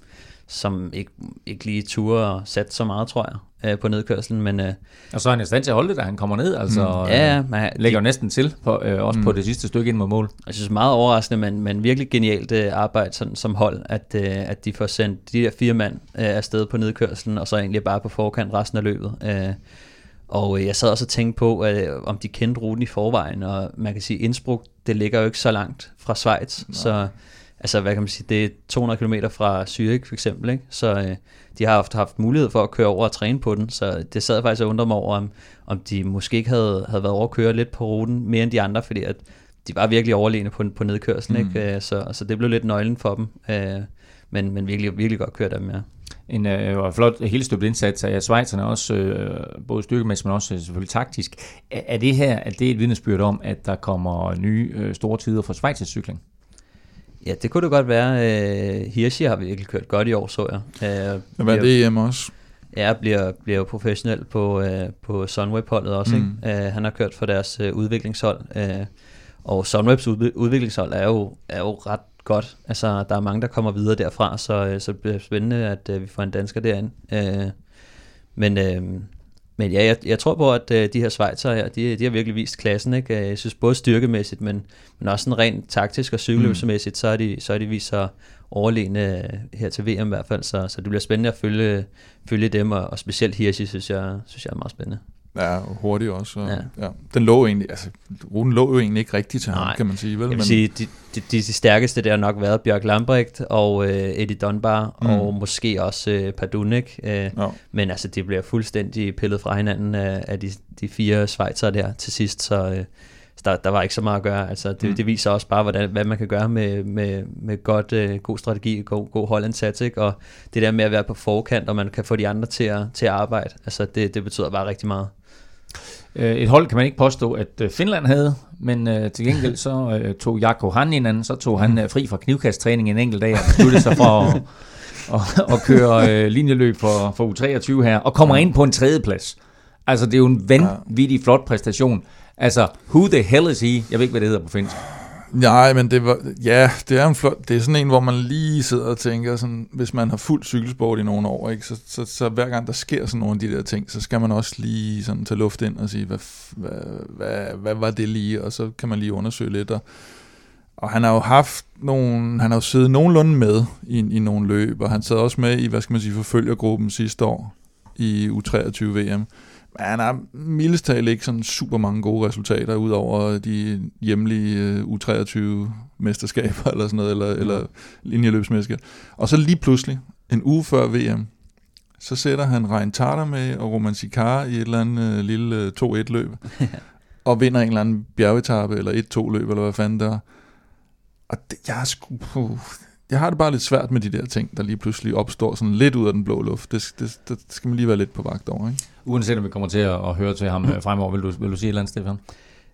som ikke, ikke lige turde og sat så meget, tror jeg, øh, på nedkørslen. Men øh, Og så er han i stand til at holde det, da han kommer ned, altså Mm. ja, øh, man, lægger jo næsten til, på, øh, også. Mm. på det sidste stykke ind mod mål. jeg synes meget overraskende, men, men virkelig genialt øh, arbejde sådan, som hold, at, øh, at de får sendt de der fire mand øh, afsted på nedkørslen, og så egentlig bare på forkant resten af løbet. Øh, og øh, jeg sad også og tænkte på, øh, om de kendte ruten i forvejen, og man kan sige, Innsbruck, det ligger jo ikke så langt fra Schweiz, Nej. så altså, hvad kan man sige, det er 200 km fra Zürich for eksempel, ikke? så øh, de har haft, haft mulighed for at køre over og træne på den, så det sad faktisk og undrede mig over, om, om de måske ikke havde, havde været over at køre lidt på ruten mere end de andre, fordi at de var virkelig overlegne på, på nedkørslen, Mm. ikke? Øh, Så, så det blev lidt nøglen for dem, øh, men, men virkelig, virkelig godt kørt af dem, ja. En øh, flot helt støbt indsats af Schweizerne også, øh, både styrkemæssigt, men også øh, selvfølgelig taktisk. Er, er det her er det et vidnesbyrd om, at der kommer nye øh, store tider for Schweizers cykling? Ja, det kunne det godt være. Øh, Hirschi har virkelig kørt godt i år, så jeg. Øh, hvad er det EM også? Ja, bliver, bliver jo professionel på, øh, på Sunweb-holdet også. Mm. Mm. Ikke? Øh, han har kørt for deres øh, udviklingshold, øh, og Sunwebs ud, udviklingshold er jo, er jo ret godt. Altså, der er mange, der kommer videre derfra, så, øh, så det bliver spændende, at øh, vi får en dansker derind. Øh, men, øh, men ja, jeg, jeg tror på, at øh, de her Schweizer her, de, de har virkelig vist klassen. Ikke? Øh, Jeg synes både styrkemæssigt, men, men også sådan rent taktisk og cykelløbsmæssigt, så har de, så har de vist sig overlegne øh, her til VM i hvert fald. Så, så det bliver spændende at følge, følge dem, og, og specielt Hirschi, synes jeg, synes jeg er meget spændende. Ja, og hurtigt også. Og, ja. Ja. Den lå egentlig, altså, ruten lå jo egentlig ikke rigtigt til ham, Nej. kan man sige. Vel? Jeg vil sige, de, de, de, stærkeste der har nok været Bjørk Lambrecht og øh, Eddie Dunbar, Mm. og måske også øh, Padunek. Øh, Ja. Men altså, de bliver fuldstændig pillet fra hinanden af, af de, de fire Schweizer der til sidst, så øh, der, der var ikke så meget at gøre. Altså, det, Mm. det viser også bare, hvordan, hvad man kan gøre med, med, med godt, øh, god strategi, god, god holdindsats, ikke? og det der med at være på forkant, og man kan få de andre til at, til at arbejde, altså, det, det betyder bare rigtig meget. Øh, Et hold kan man ikke påstå, at øh, Finland havde, men øh, til gengæld så øh, tog Jakob Hanninen, så tog han øh, fri fra knivkasttræning en enkelt dag og besluttede sig for at, at, at køre øh, linjeløb for, for U23 her, og kommer ind på en tredjeplads. Altså, det er jo en vanvittig flot præstation. Altså, who the hell is he? Jeg ved ikke, hvad det hedder på finsk. Nej, men det var, ja, det er en flot, det er sådan en, hvor man lige sidder og tænker, sådan, hvis man har fuld cykelsport i nogle år, ikke, så, så, så, hver gang der sker sådan nogle af de der ting, så skal man også lige sådan tage luft ind og sige, hvad, hvad, hvad, hvad var det lige, og så kan man lige undersøge lidt, og, og han har jo haft nogle, han har jo siddet nogenlunde med i, i nogle løb, og han sad også med i, hvad skal man sige, forfølgergruppen sidste år i U23 VM. Han har mildest talt ikke sådan super mange gode resultater, udover de hjemlige øh, U23-mesterskaber eller sådan noget, eller, eller linjeløbsmesterskaber. Og så lige pludselig, en uge før VM, så sætter han Rein Tarter med og Roman Sikar i et eller andet øh, lille øh, 2-1-løb, og vinder en eller anden bjergetappe, eller 1-2-løb, eller hvad fanden der. Og det, jeg, er sgu, puh, jeg har det bare lidt svært med de der ting, der lige pludselig opstår sådan lidt ud af den blå luft. Det, det, det skal man lige være lidt på vagt over, ikke? Uanset om vi kommer til at, at høre til ham øh, fremover, vil du, vil du sige et eller andet, Stefan?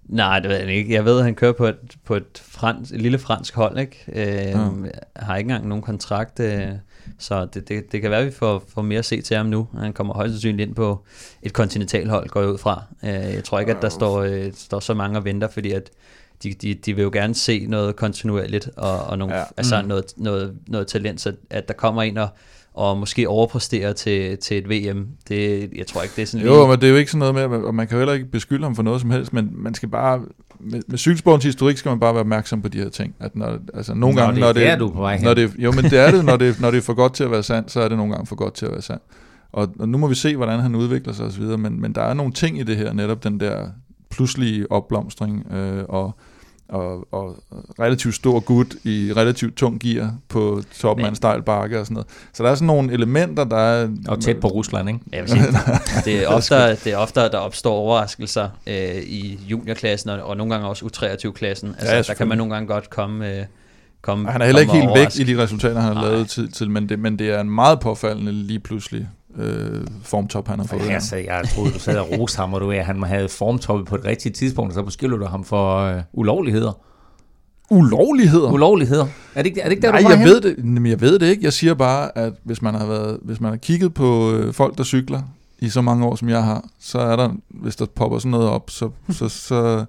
Nej, det ved jeg ikke. Jeg ved, at han kører på et, på et, frans, et lille fransk hold, ikke? Øh, ja. Har ikke engang nogen kontrakt, øh, så det, det, det kan være, at vi får, får mere at se til ham nu. Han kommer højst sandsynligt ind på et kontinentalhold, går jeg ud fra. Øh, jeg tror ikke, at der står, øh, står så mange og venter, fordi at de, de, de vil jo gerne se noget kontinuerligt og, og nogle, Ja. altså Mm. noget, noget, noget talent, så at der kommer en og, og måske overpræsterer til, til et VM. Det, jeg tror ikke, det er sådan Jo, men det er jo ikke sådan noget med, og man kan jo heller ikke beskylde ham for noget som helst, men man skal bare, med, med cykelsportens historik skal man bare være opmærksom på de her ting. At når, altså nogle Nå, gange, det når er det, der, du er på vej når det, jo, men det er det, når det, når det er for godt til at være sandt, så er det nogle gange for godt til at være sandt. Og, og nu må vi se, hvordan han udvikler sig osv., men, men der er nogle ting i det her, netop den der pludselige opblomstring, øh, og og, og relativt stor gut i relativt tung gear på toppen af en stejl bakke og sådan noget. Så der er sådan nogle elementer, der er... Og tæt på Rusland, ikke? Jeg vil sige, det, er oftere, det er oftere, der opstår overraskelser øh, i juniorklassen, og, og nogle gange også U23-klassen. Altså, Ja, ja, der kan man nogle gange godt komme... Øh, komme Og han er heller ikke helt væk i de resultater, han har Nej. lavet tid til, men det, men det er en meget påfaldende lige pludselig øh, formtop, han har fået. Ja, her. så jeg troede, du sad og roste ham, og du, at han havde formtoppet på et rigtigt tidspunkt, og så beskylder du ham for øh, ulovligheder. Ulovligheder? Ulovligheder? Er det ikke, er det ikke der, Nej, du jeg hen? ved, det, jamen, jeg ved det ikke. Jeg siger bare, at hvis man har, været, hvis man har kigget på øh, folk, der cykler i så mange år, som jeg har, så er der, hvis der popper sådan noget op, så, så, så,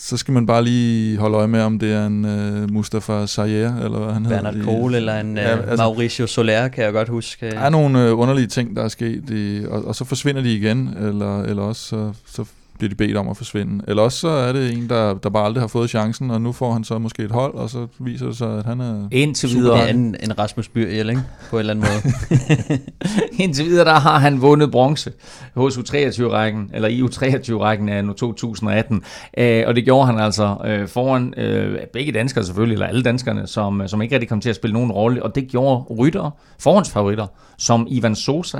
så skal man bare lige holde øje med, om det er en øh, Mustafa Sayer, eller hvad han hedder. Bernard Kohl eller en Ja, ja, altså- altså, Mauricio Soler, kan jeg godt huske. Der er nogle øh, underlige ting, der er sket, i, og, og så forsvinder de igen, eller, eller også så, så bliver de bedt om at forsvinde. Eller også så er det en, der, der bare aldrig har fået chancen, og nu får han så måske et hold, og så viser det sig, at han er... Indtil videre, er en, en Rasmus Byrjel, ikke? På en eller anden måde. indtil videre, der har han vundet bronze hos U23-rækken, eller i U23-rækken af nu 2018. Øh, og det gjorde han altså øh, foran øh, begge danskere selvfølgelig, eller alle danskerne, som, som ikke rigtig kom til at spille nogen rolle. Og det gjorde rytter, forhåndsfavoritter, som Ivan Sosa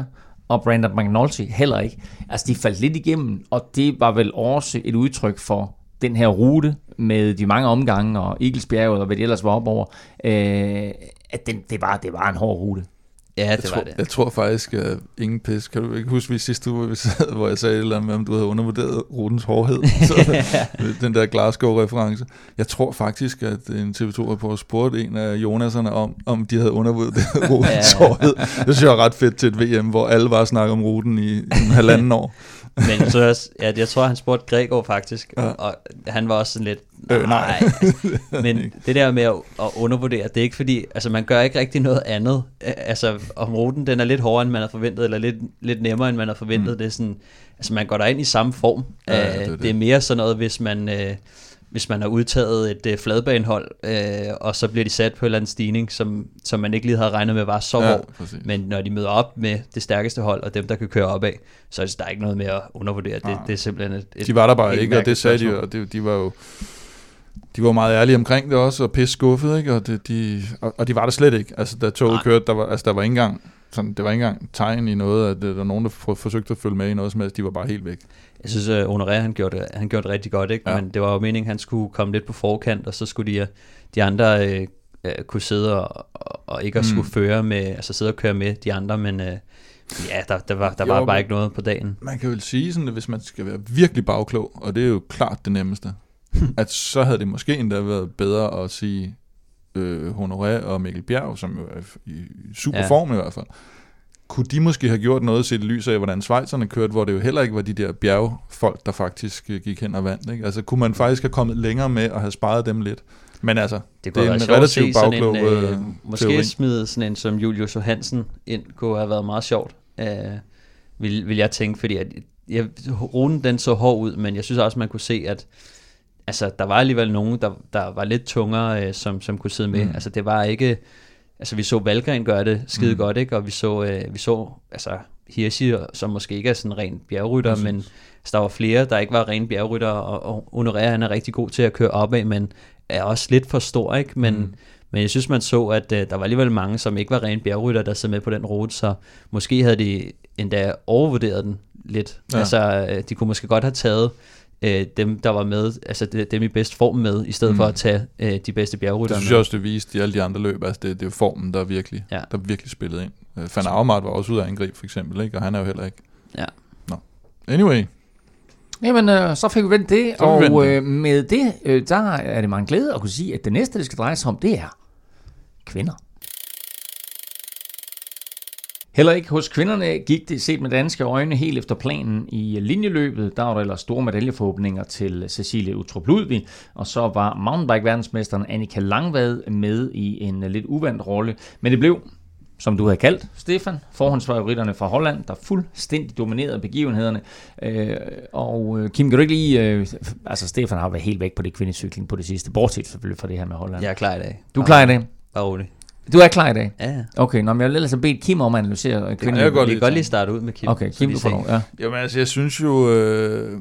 og Brandon McNulty heller ikke. Altså, de faldt lidt igennem, og det var vel også et udtryk for den her rute med de mange omgange og Eaglesbjerget og hvad det ellers var op over, øh, at den, det, var, det var en hård rute. Ja, Jeg det tror, var det. jeg tror faktisk, at ingen pis. Kan du ikke huske, vi sidste uge, hvor vi sad, hvor jeg sagde et eller andet med, om du havde undervurderet rutens hårdhed? Så, den der Glasgow-reference. Jeg tror faktisk, at en TV2-reporter spurgte en af Jonaserne om, om de havde undervurderet rutens Ja. hårdhed. Det synes jeg var ret fedt til et VM, hvor alle bare snakker om ruten i en halvanden år. Men tror, også, ja, jeg tror, han spurgte Gregor faktisk, Ja. og han var også sådan lidt, Øh, nej. Men det der med at, at undervurdere, det er ikke fordi, altså man gør ikke rigtig noget andet. Altså om ruten, den er lidt hårdere, end man havde forventet, eller lidt, lidt nemmere, end man havde forventet. Mm. Det er sådan, altså man går derind i samme form. Ja, ja, det er det. det er mere sådan noget, hvis man... Øh, hvis man har udtaget et øh, fladbanehold, øh, og så bliver de sat på en eller anden stigning, som, som man ikke lige havde regnet med var så Ja, hård. præcis. Men når de møder op med det stærkeste hold, og dem, der kan køre opad, så er der ikke noget med at undervurdere. Det, det er simpelthen et, et De var der bare ikke, og det sagde de og det, de var jo de var meget ærlige omkring det også, og pisse skuffet, ikke? Og, det, de, og, og de var der slet ikke. Altså, da toget Nej. kørte, der var, altså, der var ikke engang, sådan, det var ikke engang tegn i noget, at der var nogen, der for, forsøgte at følge med i noget som helst. De var bare helt væk. Jeg synes, at Honoré, han gjorde det, han gjorde det rigtig godt, ikke? Ja. Men det var jo meningen, at han skulle komme lidt på forkant, og så skulle de, de andre øh, øh, kunne sidde og, og, og ikke at Mm. skulle føre med, altså sidde og køre med de andre, men øh, ja, der, der var, der Jo, var bare ikke noget på dagen. Man kan vel sige sådan, at hvis man skal være virkelig bagklog, og det er jo klart det nemmeste, at så havde det måske endda været bedre at sige øh, Honoré og Mikkel Bjerg, som jo er i super ja. Ja. form i hvert fald. Kunne de måske have gjort noget set i lys af, hvordan Schweizerne kørte, hvor det jo heller ikke var de der bjergfolk, der faktisk øh, gik hen og vandt. Ikke? Altså kunne man faktisk have kommet længere med og have sparet dem lidt. Men altså, Det kunne Det er en relativt bagklog, en, øh, øh, måske teori. smide sådan en som Julius Johansen ind, kunne have været meget sjovt, øh, vil, vil jeg tænke, fordi at, jeg, ruten den så hård ud, men jeg synes også, man kunne se, at altså, der var alligevel nogen, der, der var lidt tungere, øh, som, som kunne sidde med. Mm. Altså, det var ikke... Altså, vi så Valgren gøre det skide Mm. godt, ikke? Og vi så, øh, vi så altså, Hirschi, som måske ikke er sådan ren bjergrytter, Præcis. men altså, der var flere, der ikke var ren bjergrytter, og, og Honoré, han er rigtig god til at køre opad, men er også lidt for stor, ikke? Men, Mm. men jeg synes, man så, at øh, der var alligevel mange, som ikke var ren bjergrytter, der sad med på den rute, så måske havde de endda overvurderet den lidt. Ja. Altså, øh, de kunne måske godt have taget øh, dem, der var med, altså de- dem i bedst form med, i stedet Mm. mm. for at tage øh, de bedste bjergrytter det synes jeg også, det viste i alle de andre løb. Altså det, det er formen, der virkelig, Ja. der virkelig spillede ind. Øh, Van Aumart var også ude af angreb, for eksempel, ikke? og han er jo heller ikke. Ja. Nå. Anyway, Jamen, øh, så fik vi vendt det, Så og vendt øh, med det, øh, der er det meget glæde at kunne sige, at det næste, det skal dreje sig om, det er kvinder. Heller ikke hos kvinderne gik det set med danske øjne helt efter planen i linjeløbet. Der var der ellers store medaljeforhåbninger til Cecilie Utrup Ludvig, og så var mountainbike-verdensmesteren Annika Langvad med i en lidt uvandt rolle. Men det blev, som du havde kaldt, Stefan, forhåndsfavoritterne fra Holland, der fuldstændig dominerede begivenhederne. Øh, og øh, Kim, kan du ikke lige... Øh, altså, Stefan har været helt væk på det kvindecykling på det sidste, bortset selvfølgelig fra det her med Holland. Jeg er klar i dag. Du er klar i dag? Bare rolig. Du er klar i dag? Ja, ja. Okay, nå, men jeg vil ellers have bedt Kim om at analysere jeg kvinden. kan godt Vi lide kan godt lige starte ud med Kim. Okay, Kim, du får lov. Ja. Jamen altså, jeg synes jo, øh,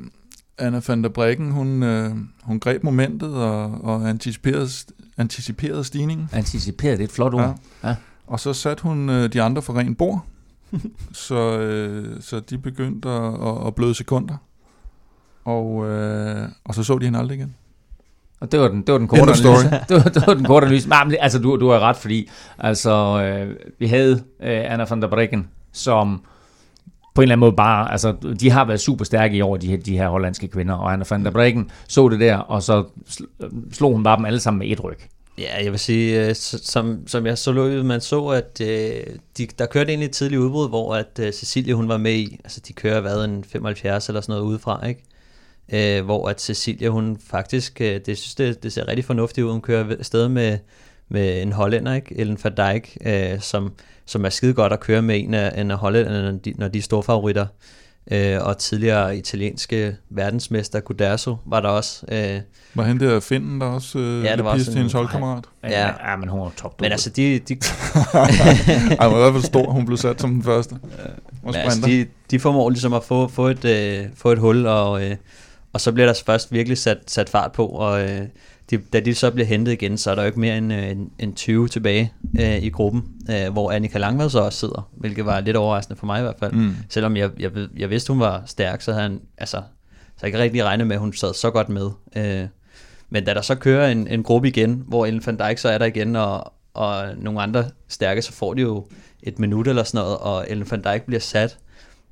Anna van der Breggen, hun, øh, hun greb momentet og, og anticiperede, anticiperede stigningen. Anticiperet, det er et flot ord. Ja. Og så satte hun øh, de andre for ren bord. så, øh, så de begyndte at, at, at bløde sekunder. Og, øh, og så så de hende aldrig igen. Og det var den, det var den korte analyse. Det var, det var den korte analyse. Men altså, du, du har ret, fordi altså, øh, vi havde øh, Anna van der Breggen, som på en eller anden måde bare, altså, de har været super stærke i år, de, her- de her hollandske kvinder, og Anna van der Breggen så det der, og så sl- slog hun bare dem alle sammen med et ryg. Ja, jeg vil sige, øh, som, som jeg så løbet, man så, at øh, de, der kørte egentlig et tidligt udbrud, hvor at øh, Cecilie hun var med i, altså de kører hvad, en 75 eller sådan noget udefra, ikke? Øh, hvor at Cecilie hun faktisk, øh, det synes det, det ser rigtig fornuftigt ud, hun kører afsted med, med en hollænder, ikke? Ellen van Dijk, øh, som, som er skide godt at køre med en af, en af hollænderne, når de, når de er store favoritter. Øh, og tidligere italienske verdensmester Guderzo var der også. Øh, Var hende der Finden, der også øh, Ja, det var sådan- til hendes holdkammerat? Ja. ja men hun var top. men altså, de, de, Ej, hun var i hvert fald stor. Hun blev sat som den første. Og Men altså, de, de formår ligesom at få, få, et, øh, få et hul, og, øh, og så bliver der først virkelig sat, sat fart på, og øh, de, da de så bliver hentet igen, så er der jo ikke mere end, øh, end, end 20 tilbage øh, i gruppen, øh, hvor Annika Langvad så også sidder, hvilket var lidt overraskende for mig i hvert fald. Mm. Selvom jeg, jeg, jeg vidste, hun var stærk, så havde han, altså, så jeg ikke rigtig regnet med, at hun sad så godt med. Øh, men da der så kører en, en gruppe igen, hvor Ellen van Dijk så er der igen, og, og nogle andre stærke, så får de jo et minut eller sådan noget, og Ellen van Dijk bliver sat.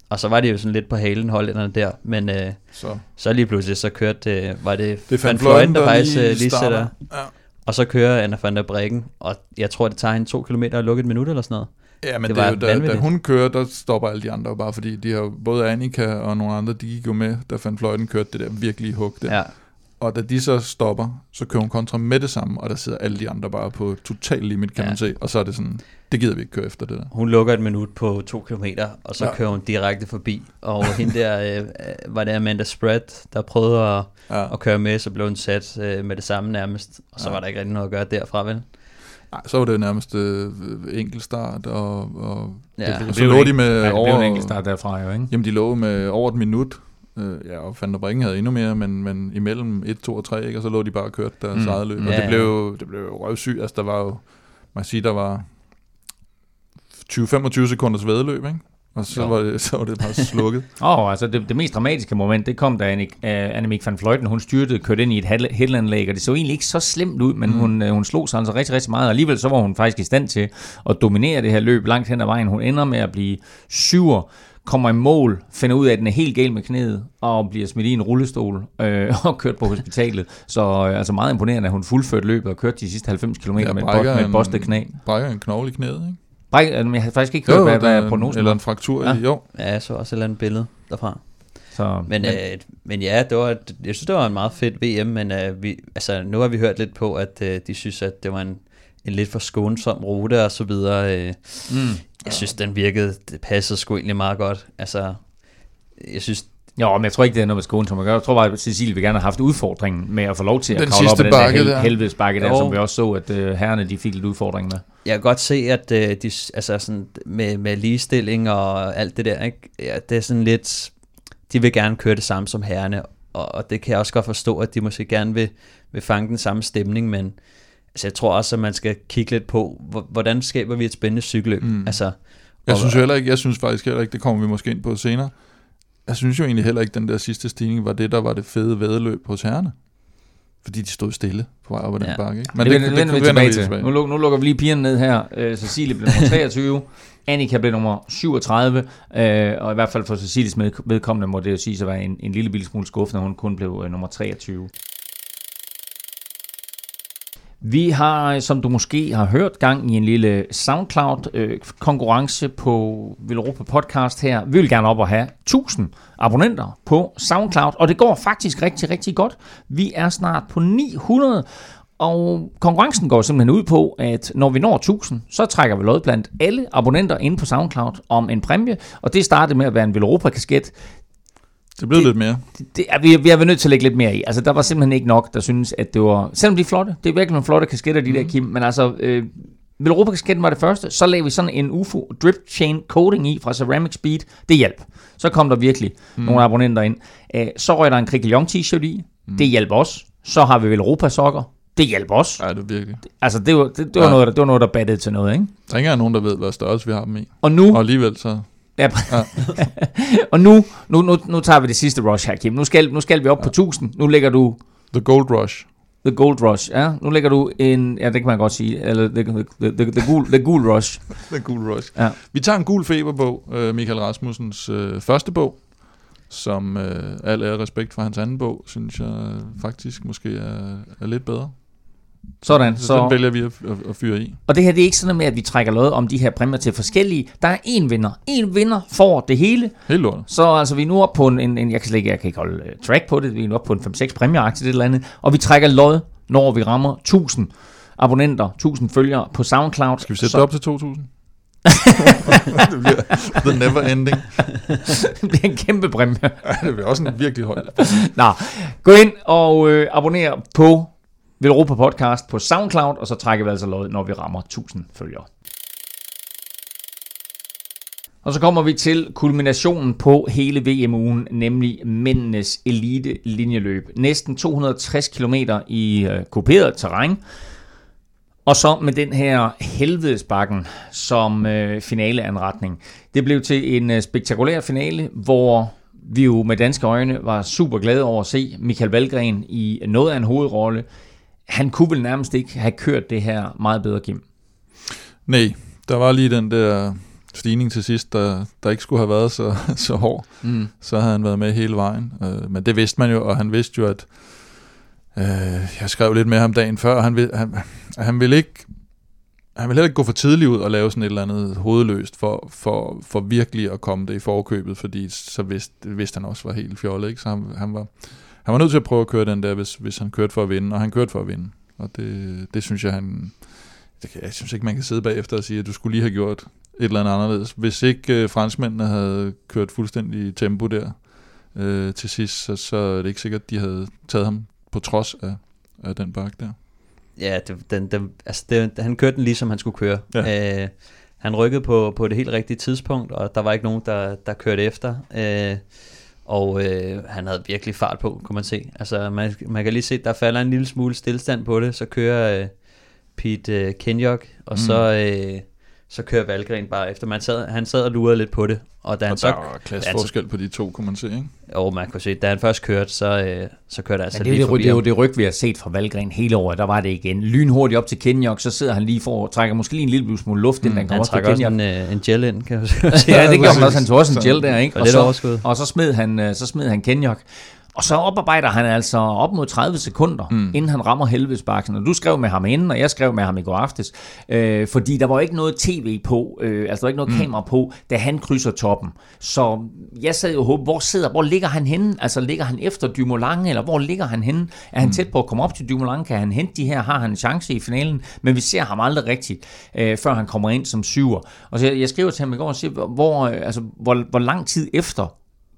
Og så var det jo sådan lidt på halen hollænderne der, men øh, Så så lige pludselig så kørte, øh, var det, det Van Fløjten, der der faktisk lige, lige, lige sætter, Ja. og så kører Anna van der Breggen, og jeg tror, det tager hende to kilometer at lukke et minut eller sådan noget. Ja, men Det det, var er jo, da, da hun kører, der stopper alle de andre bare, fordi de har både Annika og nogle andre, de gik jo med, da Van Fløjten kørte det der virkelige hug der. Ja, Og da de så stopper, så kører hun kontra med det samme, og der sidder alle de andre bare på total limit, kan Ja. man se. Og så er det sådan, det gider vi ikke køre efter det der. hun lukker et minut på to kilometer, og så ja. Kører hun direkte forbi. Og hende der, øh, var det Amanda Spread, der prøvede at, Ja. at køre med, så blev hun sat øh, med det samme nærmest. Og så Ja. var der ikke rigtig noget at gøre derfra, vel? Nej, så var det nærmest øh, enkeltstart, og, og Ja. det, Det og så blev lå en- de med Ja, det blev over... en enkelt start derfra jo, ikke? Jamen, de lå med over et minut. Øh, ja, og Van der Bringen havde endnu mere, men, men imellem 1, 2 og 3, ikke? og så lå de bare og kørte deres Mm. eget løb. Ja, Og det ja. blev, det blev jo røvsygt. Altså, der var jo, man kan sige, der var 20-25 sekunders vedløb, ikke? Og så, Jo. var det, så var det bare slukket. Åh, oh, altså det, det mest dramatiske moment, det kom da Annik, uh, Annemiek van Vleuten, hun styrtede, kørte ind i et helanlæg, og det så egentlig ikke så slemt ud, men mm. Mm. hun, uh, hun slog sig altså rigtig, rigtig meget, og alligevel så var hun faktisk i stand til at dominere det her løb langt hen ad vejen. Hun ender med at blive syver, kommer i mål, finder ud af, at den er helt gal med knæet, og bliver smidt i en rullestol øh, og kørt på hospitalet. Så øh, altså meget imponerende, at hun fuldførte løbet og kørte de sidste 90 km Ja, med, et med et en- bostet knæ. Brækker en knogle i knæet, ikke? Bræk, altså, jeg har faktisk ikke hørt, hvad, hvad der- prognosen Eller en fraktur, Ja. jo. Ja, jeg så også et eller andet billede derfra. Så, Men, øh, men ja, det var, jeg synes, det var en meget fed VM, men øh, vi, altså, nu har vi hørt lidt på, at øh, de synes, at det var en, en lidt for skånsom rute og så videre. Øh, mm. Jeg synes, den virkede, det passede sgu egentlig meget godt. Altså, jeg synes, Jo, men jeg tror ikke, det er noget med skoen, som at gøre. Jeg tror bare, at Cecilie vil gerne have haft udfordringen med at få lov til at Den kravle op ad den der, hel- der. helvedes bakke der, Jo. som vi også så, at uh, herrerne de fik lidt udfordring med. jeg kan godt se, at øh, de, altså sådan, med, med ligestilling og alt det der, ikke? Ja, det er sådan lidt, de vil gerne køre det samme som herrene, og, og det kan jeg også godt forstå, at de måske gerne vil, vil fange den samme stemning, men altså, jeg tror også, at man skal kigge lidt på, hvor- hvordan skaber vi et spændende cykelløb? Mm. Altså, Jeg synes jo heller ikke, jeg synes faktisk heller ikke, det kommer vi måske ind på senere. Jeg synes jo egentlig heller ikke, den der sidste stigning var det, der var det fede vædeløb hos herrerne. Fordi de stod stille på vej op ad den Ja. bakke. Ikke? Men det, det, det vender vi tilbage til. Nu, luk- nu lukker vi lige pigerne ned her. Uh, Cecilie blev nummer 23, Annika blev nummer 37, uh, og i hvert fald for Cecilies med, vedkommende må det jo sige at være en, en lille bitte smule skuffende, at hun kun blev uh, nummer 23. Vi har, øh, som du måske har hørt, gang i en lille SoundCloud-konkurrence øh, på Villeuropa Podcast her. Vi vil gerne op og have 1000 abonnenter på SoundCloud, og det går faktisk rigtig, rigtig godt. Vi er snart på 900, og konkurrencen går simpelthen ud på, at når vi når 1000, så trækker vi lod blandt alle abonnenter inde på SoundCloud om en præmie, og det startede med at være en Villeuropa-kasket. Det blev Det- lidt mere. Det er, vi, vi har været nødt til at lægge lidt mere i. Altså, der var simpelthen ikke nok, der synes at det var... Selvom de er flotte, det er virkelig nogle flotte kasketter, de mm. der, Kim, men altså... Øh, Villeuropa-kasketten var det første, så lavede vi sådan en UFO drip chain coating i fra Ceramic Speed. Det hjalp. Så kom der virkelig mm. nogle abonnenter ind. Øh, så røg der en Krikkeljon t-shirt i. Mm. Det hjalp også. Så har vi Villeuropa sokker. Det hjalp også. Nej, det virkelig. Altså, det var, det, det var, Ja. noget, der, det var noget, der battede til noget, ikke? Der er ikke engang nogen, der ved, hvad størrelse vi har dem i. Og nu... Og alligevel så... Ja. og nu, nu, nu, nu tager vi det sidste rush her, Kim. Nu skal, nu skal vi op ja. på 1000. Nu lægger du The Gold Rush. The Gold Rush. Ja, nu lægger du en... Ja, det kan man godt sige. Eller the, the, the, the, gul, the Gul Rush. The Gold Rush. Ja. Vi tager en gul feberbog, øh, Michael Rasmussens øh, første bog, som øh, al ære respekt for hans anden bog, synes jeg øh, faktisk måske er, er lidt bedre. Sådan. Så, så den vælger vi at, at, at fyre i. og det her det er ikke sådan noget med, at vi trækker lod om de her præmier til forskellige. Der er én vinder. En vinder får det hele. Helt lort. Så altså, vi er nu op på en, en, en jeg, kan slet ikke, jeg kan ikke holde uh, track på det, vi er nu op på en 5-6 præmieaktie, det eller andet, og vi trækker lod, når vi rammer 1000 abonnenter, 1000 følgere på SoundCloud. Skal vi sætte så, det op til 2000? det bliver the never ending. det bliver en kæmpe præmie. Ej, det bliver også en virkelig høj. Nå, gå ind og øh, abonner på vil Villeuropa Podcast på SoundCloud, og så trækker vi altså lod, når vi rammer 1000 følgere. Og så kommer vi til kulminationen på hele VM-ugen, nemlig mændenes elite linjeløb. Næsten 260 km i øh, kuperet terræn. Og så med den her helvedesbakken som øh, finaleanretning. Det blev til en øh, spektakulær finale, hvor vi jo med danske øjne var super glade over at se Michael Valgren i noget af en hovedrolle. Han kunne vel nærmest ikke have kørt det her meget bedre, Kim. Nej, der var lige den der stigning til sidst, der, der ikke skulle have været så, så hård, Mm. så havde han været med hele vejen. Øh, men det vidste man jo, og han vidste jo, at øh, jeg skrev lidt med ham dagen før, han, vil, han, han ville ikke han ville heller ikke gå for tidligt ud og lave sådan et eller andet hovedløst for, for, for virkelig at komme det i forkøbet, fordi så vidste, vidste han også var helt fjollet, ikke? Så han, han, var, han var nødt til at prøve at køre den der, hvis, hvis han kørte for at vinde, og han kørte for at vinde. Og det, det synes jeg, han... Det, jeg synes ikke, man kan sidde bagefter og sige, at du skulle lige have gjort et eller andet anderledes. Hvis ikke øh, franskmændene havde kørt fuldstændig tempo der øh, til sidst, så, så er det ikke sikkert, at de havde taget ham på trods af, af den bakke der. Ja, det, den, den, altså det, han kørte den lige som han skulle køre. Ja. Øh, han rykkede på, på det helt rigtige tidspunkt, og der var ikke nogen, der, der kørte efter. Øh, og øh, han havde virkelig fart på, kunne man se. Altså man, man kan lige se, der falder en lille smule stillstand på det. Så kører øh, Pete øh, Kenyok, og mm. så, øh, så kører Valgren bare efter. Man sad, han sad og lurede lidt på det. Og da han Og så, der var klasse forskel på de to, kunne man se, ikke? og man kunne se, da han først kørte, så, øh, så kørte han altså Men det, lige det, forbi det er jo det ryg, vi har set fra Valgren hele året. Der var det igen. Lynhurtigt op til Kenyok, så sidder han lige for og trækker måske lige en lille smule luft, inden han kommer Han op til trækker også en, øh, en gel ind, kan jeg sige. ja, det gjorde han også. Han tog også en Så- gel der, ikke? Og lidt overskud. og så smed han, øh, så smed han Kenyok. Og så oparbejder han altså op mod 30 sekunder, mm. inden han rammer helvedesbakken. Og du skrev med ham inden, og jeg skrev med ham i går aftes. Øh, fordi der var ikke noget tv på, øh, altså der var ikke noget mm. kamera på, da han krydser toppen. Så jeg sad jo og håbede, hvor sidder, hvor ligger han henne? Altså ligger han efter Dumoulin, eller hvor ligger han henne? Er han tæt på at komme op til Dumoulin? Kan han hente de her? Har han en chance i finalen? Men vi ser ham aldrig rigtigt, øh, før han kommer ind som syver. Og så jeg, jeg skriver til ham i går og siger, hvor, øh, altså, hvor, hvor lang tid efter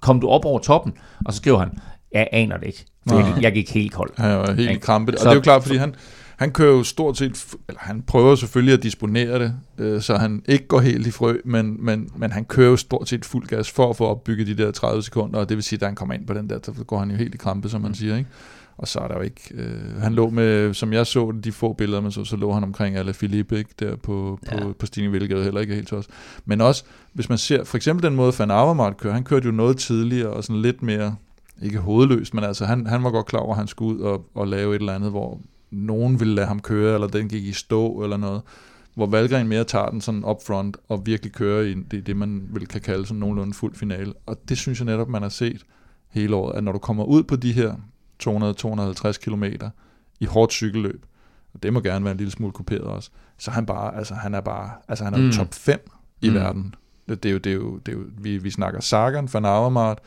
kom du op over toppen? Og så skriver han, jeg aner det ikke. Jeg, jeg gik helt kold. Han var helt i Ikke? krampe. Og Så- det er jo klart, fordi han, han kører jo stort set, eller han prøver selvfølgelig at disponere det, øh, så han ikke går helt i frø, men, men, men han kører jo stort set fuld gas for at få opbygget de der 30 sekunder, og det vil sige, at da han kommer ind på den der, så går han jo helt i krampe, som man siger, ikke? Og så er der jo ikke... Øh, han lå med, som jeg så de få billeder, man så, så lå han omkring Ala Philippe, ikke? Der på, på, Ja. ja. på Stine Hvilgade, heller ikke helt også. Men også, hvis man ser, for eksempel den måde, Van Avermaet kører, han kørte jo noget tidligere, og sådan lidt mere, ikke hovedløst, men altså han, han var godt klar over, at han skulle ud og, og lave et eller andet, hvor nogen ville lade ham køre, eller den gik i stå, eller noget. Hvor Valgren mere tager den sådan up front, og virkelig kører i det, det man vil kan kalde sådan nogenlunde fuld finale. Og det synes jeg netop, man har set hele året, at når du kommer ud på de her 200-250 km i hårdt cykelløb, og det må gerne være en lille smule kuperet også, så han bare, altså han er bare, altså han er Mm. top 5 i Mm. verden. Det, det, er jo, det, er jo, det er jo, vi, vi snakker Sagan, Van Avermaet,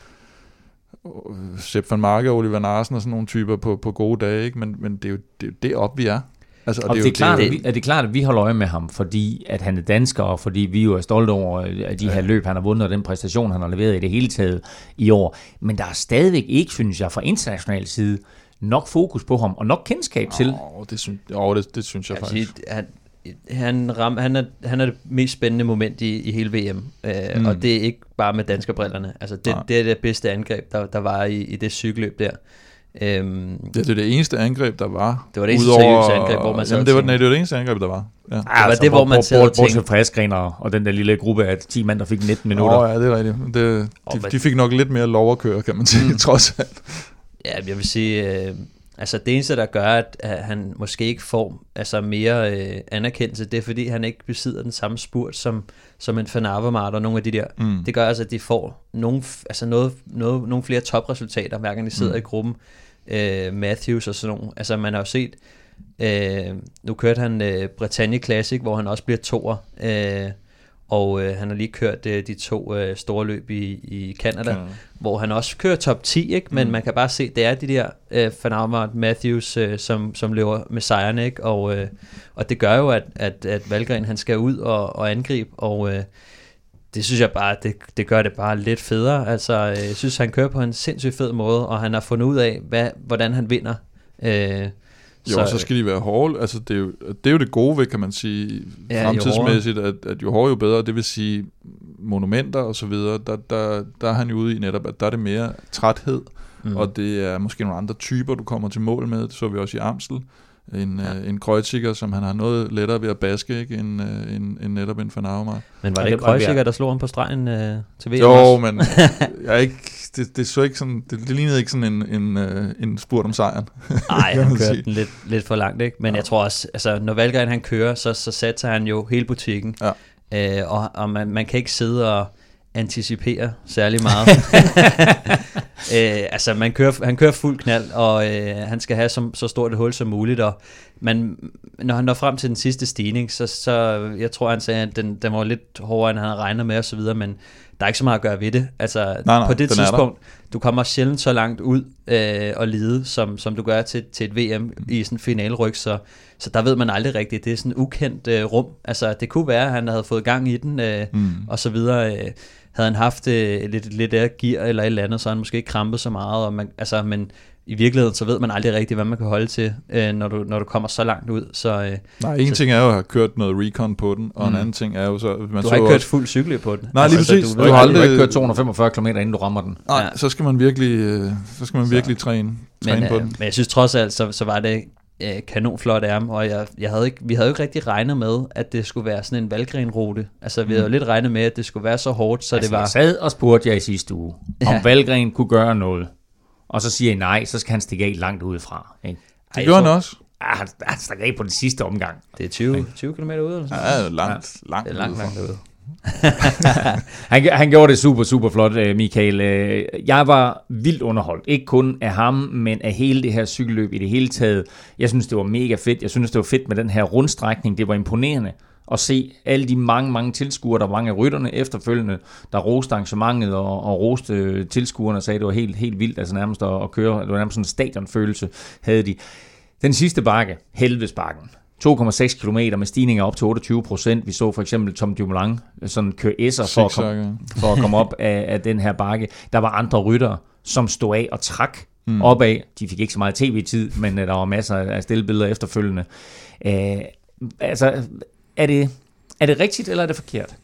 Sepp van Marke, Oliver Narsen og sådan nogle typer på, på gode dage, ikke? Men, men det er jo det, er jo deroppe, vi er. Altså, Og det, jo- er klart, jo- at vi, er det klart, at vi holder øje med ham, fordi at han er dansker, og fordi vi jo er stolte over at de her løb, han har vundet, og den præstation, han har leveret i det hele taget i år. Men der er stadigvæk ikke, synes jeg, fra international side, nok fokus på ham, og nok kendskab til. Åh, det, synes, åh, det, det synes jeg vil faktisk. han, han, ram, han, er, han er det mest spændende moment i, i hele VM, øh, mm. Og det er ikke bare med danskerbrillerne. Altså det, Nej. det er det bedste angreb, der, der var i, i det cykelløb der. Øhm, Ja, det er det eneste angreb, der var. Det var det eneste Udover- seriøse angreb, hvor man sad Jamen, det var, nej, det var det eneste angreb, der var. Ja. det var det, hvor man sad og Bortset tænkte, fra Askren og, og den der lille gruppe af 10 mand, der fik 19 minutter. Åh, ja, det er rigtigt. Det, de, men- de fik nok lidt mere lov at køre, kan man sige, mm. trods alt. Ja, jeg vil sige, øh, altså det eneste, der gør, at, at han måske ikke får altså mere øh, anerkendelse, det er, fordi han ikke besidder den samme spurt som, som en Van Avermaet og nogle af de der. Mm. Det gør altså, at de får nogle, altså noget, noget, nogle flere topresultater, hver gang de sidder mm. i gruppen. Øh, Matthews og sådan nogle. Altså man har jo set, øh, nu kørte han øh, Bretagne Classic, hvor han også bliver toer. Øh, og øh, han har lige kørt øh, de to øh, store løb i, i Canada, Canada. hvor han også kører top 10, ikke? men Mm. man kan bare se, det er de der øh, Van Matthews, øh, som, som løber med sejrene, ikke? Og, øh, og det gør jo, at, at, at Valgren han skal ud og, og angribe, og øh, det synes jeg bare, det, det gør det bare lidt federe. Altså, øh, jeg synes, han kører på en sindssygt fed måde, og han har fundet ud af, hvad, hvordan han vinder. Øh, Jo, så, så skal de være hårde. Altså, det, er jo, det er jo det gode ved, kan man sige, Ja, fremtidsmæssigt, at, at jo hårdere, jo bedre. Det vil sige, monumenter og så videre, der, der, der er han jo ude i netop, at der er det mere træthed, mm. og det er måske nogle andre typer, du kommer til mål med. Det så vi også i Amstel. En, Ja. ja. en Kreuziger, som han har noget lettere ved at baske, ikke, end, øh, end, end netop en Van Avermaet. Men var det det ikke Kreuziger, der slog ham på stregen øh, til VM? Jo, men jeg er ikke, det, det, så ikke sådan, det, det lignede ikke sådan en, en, øh, en spurt om sejren. Nej, han kørte sige. den lidt, lidt for langt, ikke? Men ja. jeg tror også, altså, når Valgren han kører, så, så satser han jo hele butikken. Ja. Øh, og og man, man kan ikke sidde og anticipere særlig meget. øh, altså, man kører, han kører fuld knald, og øh, han skal have så, så stort et hul som muligt, og man, når han når frem til den sidste stigning, så, så jeg tror, han sagde, at den, den var lidt hårdere, end han havde regnet med osv., men der er ikke så meget at gøre ved det. Altså, Nej, nej, på det tidspunkt, du kommer sjældent så langt ud øh, og lide, som, som du gør til, til et VM i sådan en finaleryg, så, så der ved man aldrig rigtigt. Det er sådan en ukendt øh, rum. Altså, det kunne være, at han havde fået gang i den, øh, mm. og så videre. Øh, havde han haft øh, lidt, lidt af gear eller et eller andet, så havde han måske ikke krampet så meget. Og man, altså, men i virkeligheden, så ved man aldrig rigtigt, hvad man kan holde til, øh, når, du, når du kommer så langt ud. Så, øh, Nej, en så, ting er jo at have kørt noget recon på den, og mm. en anden ting er jo så... Man du så har ikke kørt også, fuld cykel på den. Nej, lige altså, præcis. Du Du ved, har har aldrig ikke kørt 245 km, inden du rammer den. Nej, Ja. så skal man virkelig, øh, så skal man Så- virkelig træne, træne men, på øh, den. men jeg synes trods alt, så, så var det øh, kanonflot af ham, og jeg, jeg havde ikke, vi havde jo ikke rigtig regnet med, at det skulle være sådan en valgrenrute. Altså, vi havde jo lidt regnet med, at det skulle være så hårdt, så Mm. altså, det var... Jeg sad og spurgte jer i sidste uge, om Ja. Valgren kunne gøre noget. Og så siger I nej, så skal han stikke af langt udefra. Ikke? Det jeg gjorde han også. Ah, han, han stak af på den sidste omgang. Det er 20, 20 km ude, eller sådan Ja, langt, langt. Det er langt, udefra. langt ude. Han, han gjorde det super, super flot, øh, Michael. Øh, jeg var vildt underholdt. Ikke kun af ham, men af hele det her cykelløb i det hele taget. Jeg synes, det var mega fedt. Jeg synes, det var fedt med den her rundstrækning. Det var imponerende at se alle de mange, mange tilskuere, der var mange af rytterne efterfølgende, der roste arrangementet og, og roste øh, tilskuerne og sagde, at det var helt, helt vildt, altså nærmest at, at køre. Det var nærmest sådan en stadionfølelse, havde de. Den sidste bakke, Helvedesbakken, 2,6 km med stigninger op til 28 procent. Vi så for eksempel Tom Dumoulin sådan køre S'er for at komme, for at komme op af, af den her bakke. Der var andre ryttere, som stod af og trak mm. opad. De fik ikke så meget tv-tid, men øh, der var masser af stillbilleder efterfølgende. Øh, altså, er det, er det rigtigt, eller er det forkert?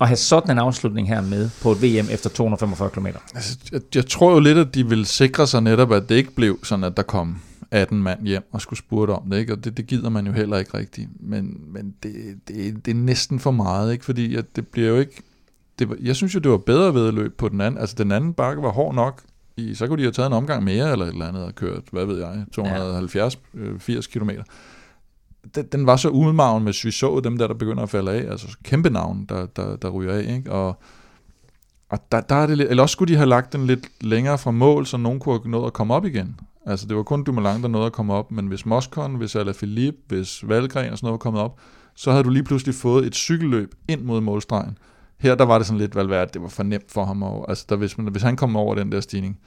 At have sådan en afslutning her med på et VM efter 245 km. Altså, jeg, jeg tror jo lidt, at de vil sikre sig netop, at det ikke blev sådan, at der kom 18 mand hjem og skulle spurte om det, ikke? og det, det gider man jo heller ikke rigtigt. Men, men det, det, det er næsten for meget, ikke? fordi at det bliver jo ikke... Det, var- jeg synes jo, det var bedre vedløb på den anden. Altså, den anden bakke var hård nok. I, så kunne de have taget en omgang mere, eller et eller andet, og kørt, hvad ved jeg, 270-80 km. Den, den var så udmagen, hvis vi så dem der, der begynder at falde af. Altså kæmpe navn, der, der, der ryger af. Ikke? Og, og der, der er det lidt, eller også skulle de have lagt den lidt længere fra mål, så nogen kunne have nået at komme op igen. Altså det var kun Dumoulin, der nåede at komme op, men hvis Moscon, hvis Alaphilippe, hvis Valgren og sådan noget var kommet op, så havde du lige pludselig fået et cykelløb ind mod målstregen. Her der var det sådan lidt Valverde, det var for nemt for ham. Og, altså der, hvis, man, hvis han kom over den der stigning,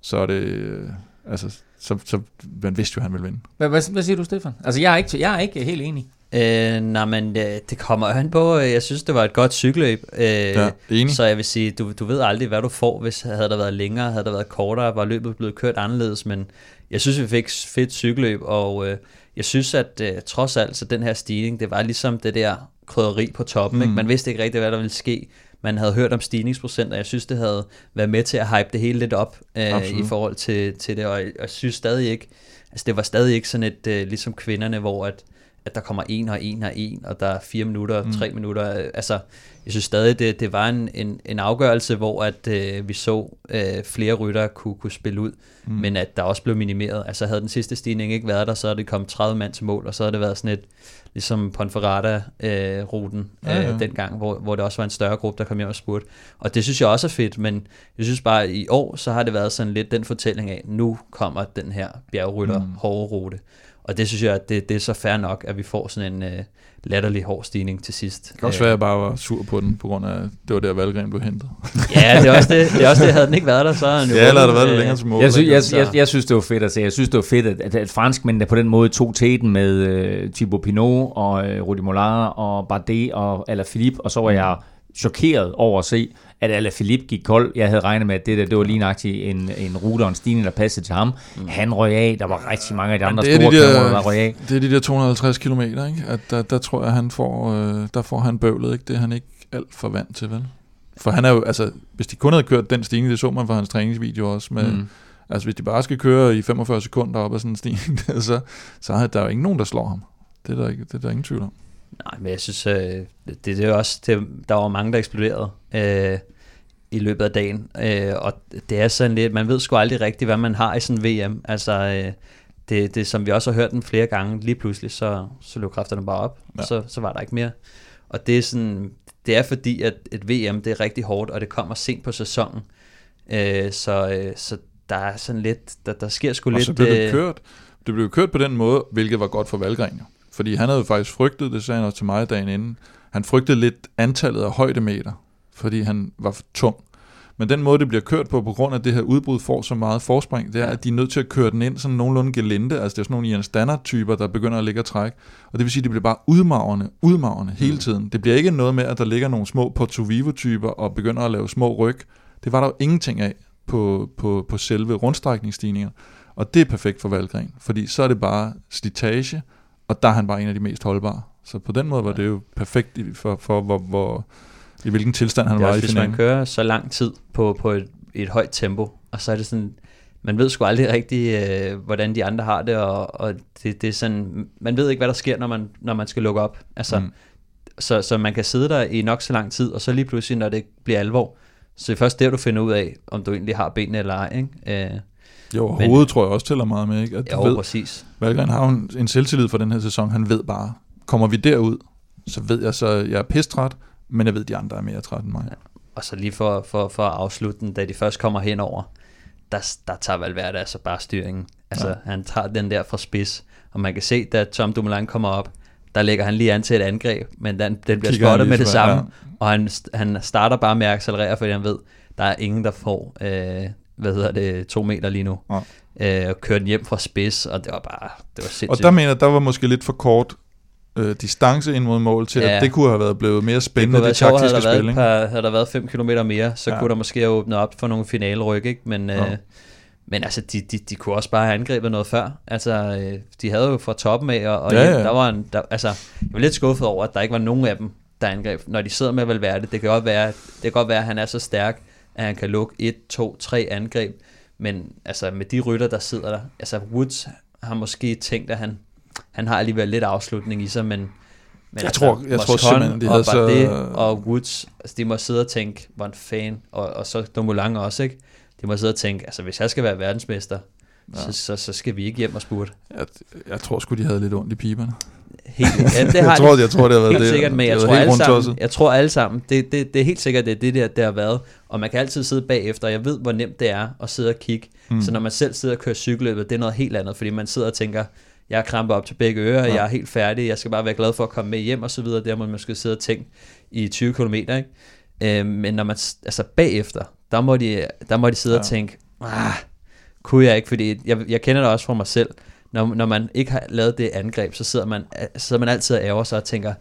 så er det... Øh, altså, så, så man vidste jo, at han ville vinde. Hvad, hvad, hvad siger du, Stefan? Altså, jeg er ikke, jeg er ikke helt enig. Øh, nej, men øh, det kommer an på. øh, Jeg synes, det var et godt cykelløb. Øh, Ja, enig. Så jeg vil sige, du, du ved aldrig, hvad du får, hvis havde der været længere, havde der været kortere, var løbet blevet kørt anderledes, men jeg synes, vi fik fedt cykelløb, og øh, jeg synes, at øh, trods alt, så den her stigning, det var ligesom det der krydderi på toppen. Mm. Ikke? Man vidste ikke rigtig, hvad der ville ske. Man havde hørt om stigningsprocent, og jeg synes, det havde været med til at hype det hele lidt op øh, Absolut. i forhold til, til det, og jeg, jeg synes stadig ikke, altså det var stadig ikke sådan et, øh, ligesom kvinderne, hvor at, at der kommer en og en og en, og der er fire minutter og tre minutter. Altså, jeg synes stadig, det, det var en, en, en afgørelse, hvor at øh, vi så øh, flere ryttere kunne, kunne spille ud, mm. men at der også blev minimeret. Altså havde den sidste stigning ikke været der, så havde det kommet 30 mand til mål, og så havde det været sådan et, ligesom Ponferrada-ruten Ja, øh, ja. øh, dengang, hvor, hvor det også var en større gruppe, der kom hjem og spurgte. Og det synes jeg også er fedt, men jeg synes bare, at i år, så har det været sådan lidt den fortælling af, nu kommer den her bjergrytter mm. hårde rute. Og det synes jeg, at det, det er så fair nok, at vi får sådan en øh, latterlig hård stigning til sidst. Det kan også være, at jeg bare var sur på den, på grund af, det var der Valgren blev hentet. Ja, det er også det. Det er også det. Havde den ikke været der, så havde han jo Ja, eller havde der vundet, været øh, længere til mål. Jeg, sy- jeg, jeg, jeg synes, det var fedt at se. Jeg synes, det var fedt, at, at, at franskmændene på den måde tog teten med øh, Thibaut Pinot og øh, Rudi Mollard og Bardet og Alaphilippe, og så var jeg chokeret over at se, at Alaphilippe gik kold. Jeg havde regnet med, at det der, det var lige nøjagtigt en, en rute og en stigning, der passede til ham. Mm. Han røg af. Der var rigtig mange af de andre store de der- der røg af. Det er de der 250 km, ikke? At der, der tror jeg, han får, øh, der får han bøvlet, ikke? Det er han ikke alt for vant til, vel? For han er jo, altså, hvis de kun havde kørt den stigning, det så man fra hans træningsvideo også, med, Mm. altså hvis de bare skal køre i 45 sekunder op ad sådan en stigning, så, så er der jo ikke nogen, der slår ham. Det er der, ikke, det er der ingen tvivl om. Nej, men jeg synes, øh, det, det er jo også, det, der var mange, der eksploderede øh, i løbet af dagen, øh, og det er sådan lidt, man ved sgu aldrig rigtigt, hvad man har i sådan en VM, altså øh, det, det som vi også har hørt den flere gange, lige pludselig, så, så løb kræfterne bare op, Ja. ja. så, så var der ikke mere, og det er sådan, det er fordi, at et VM det er rigtig hårdt, og det kommer sent på sæsonen. Øh, så, øh, så der er sådan lidt, der, der sker sgu Og lidt... så blev det øh, kørt. Det blev kørt på den måde, hvilket var godt for Valgren. jo. Fordi han havde jo faktisk frygtet, det sagde han også til mig dagen inden, han frygtede lidt antallet af højdemeter, fordi han var for tung. Men den måde, det bliver kørt på, på grund af det her udbrud får så meget forspring, det er, at de er nødt til at køre den ind sådan nogenlunde gelinde. Altså det er sådan nogle Ian Standard-typer, der begynder at ligge og trække. Og det vil sige, at det bliver bare udmagrende, udmagrende hele tiden. Det bliver ikke noget med, at der ligger nogle små Porto Vivo-typer og begynder at lave små ryg. Det var der jo ingenting af på, på, på selve rundstrækningsstigninger. Og det er perfekt for Valgren, fordi så er det bare slitage, og der er han bare en af de mest holdbare. Så på den måde var det jo perfekt for, for hvor, hvor, i hvilken tilstand han Det var også, i hvis finalen. man kører så lang tid på, på et, et højt tempo, og så er det sådan, man ved sgu aldrig rigtigt, øh, hvordan de andre har det, og, og det, det er sådan, man ved ikke, hvad der sker, når man, når man skal lukke op. Altså, Mm. mm. så, så man kan sidde der i nok så lang tid, og så lige pludselig, når det bliver alvor, så det er først der, du finder ud af, om du egentlig har benene eller ej. Ikke? Øh, Jo, Men- hovedet tror jeg også tæller meget med, ikke? At jo, ved, præcis. Valgren har en, en selvtillid for den her sæson. Han ved bare, kommer vi derud, så ved jeg så, jeg er pistræt, men jeg ved, de andre er mere træt end mig. Og så lige for, for, for at afslutte den, da de først kommer henover, der, der tager Valverde altså bare styringen. Altså, Ja. ja. han tager den der fra spids, og man kan se, da Tom Dumoulin kommer op, der lægger han lige an til et angreb, men den, den bliver Kigger spottet med det samme, ja. og han, han starter bare med at accelerere, fordi han ved, der er ingen, der får, øh, hvad hedder det, to meter lige nu. Ja. Øh, og kører den hjem fra spids, og det var bare, det var sindssygt. Og der mener der var måske lidt for kort øh, distance ind mod mål til, ja. At det kunne have været blevet mere spændende, det, det sjovt, havde taktiske spil. Ikke? par, havde der været 5 km mere, så Ja. kunne der måske have åbnet op for nogle finaleryg, ikke? Men, Ja. øh, men altså, de, de, de kunne også bare have angrebet noget før. Altså, øh, de havde jo fra toppen af, og, og ja, ja. der var en, der, altså, jeg var lidt skuffet over, at der ikke var nogen af dem, der angreb. Når de sidder med Valverde, det kan godt være, det kan godt være, at han er så stærk, at han kan lukke et, to, tre angreb. Men altså, med de rytter, der sidder der, altså Woods har måske tænkt, at han, han har alligevel lidt afslutning i sig, men, men Jeg tror- jeg tror simpelthen, de og så- og Woods, altså de må sidde og tænke, hvor en fan, og, og så Dumoulin også, ikke? De må sidde og tænke, altså hvis jeg skal være verdensmester, Ja. så, så, så skal vi ikke hjem og spurte. Jeg, jeg tror sgu, de havde lidt ondt i piberne. Helt, ja, det har jeg, de tror, jeg tror, det har været helt det. sikkert, men det jeg tror, alle sammen, jeg tror alle sammen, det, det, det er helt sikkert, det er det der, der har været, og man kan altid sidde bagefter, og jeg ved, hvor nemt det er at sidde og kigge, Mm. så når man selv sidder og kører cykelløbet, det er noget helt andet, fordi man sidder og tænker, jeg er krampet op til begge ører, Ja. jeg er helt færdig, jeg skal bare være glad for at komme med hjem og så videre, der må man måske sidde og tænke i 20 km, ikke? Øh, men når man, altså bagefter, der må de, der må de sidde. Ja. og tænke, ah, kunne jeg ikke, fordi jeg, jeg kender det også fra mig selv, når, når man ikke har lavet det angreb, så sidder man, så sidder man altid og ærger sig og tænker,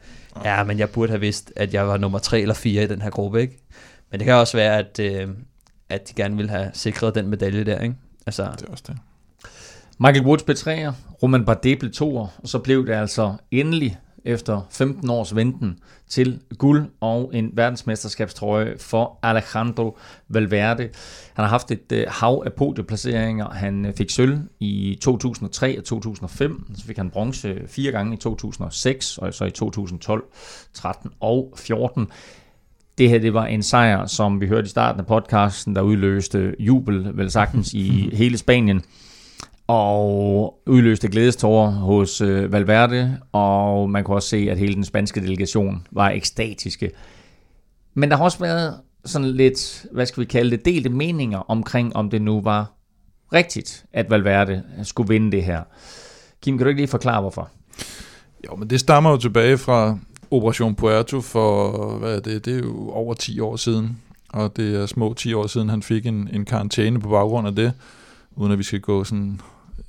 ja, men jeg burde have vidst, at jeg var nummer tre eller fire i den her gruppe, ikke? Men det kan også være, at, øh, at de gerne vil have sikret den medalje der, ikke? Altså, Det er også det. Michael Woods blev treer, Roman Bardet blev toer, og så blev det altså endelig efter 15 års venten til guld og en verdensmesterskabstrøje for Alejandro Valverde. Han har haft et øh, hav af podieplaceringer. Han øh, fik sølv i 2003 og 2005, så fik han bronze fire gange i 2006, og så i 2012, 13 og 14. Det her, det var en sejr, som vi hørte i starten af podcasten, der udløste jubel, vel sagtens, i hele Spanien og udløste glædestårer hos øh, Valverde, og man kunne også se, at hele den spanske delegation var ekstatiske. Men der har også været sådan lidt, hvad skal vi kalde det, delte meninger omkring, om det nu var rigtigt, at Valverde skulle vinde det her. Kim, kan du ikke lige forklare, hvorfor? Jo, men det stammer jo tilbage fra Operation Puerto for, hvad er det, det er jo over 10 år siden. Og det er små 10 år siden, han fik en, en karantæne på baggrund af det. Uden at vi skal gå sådan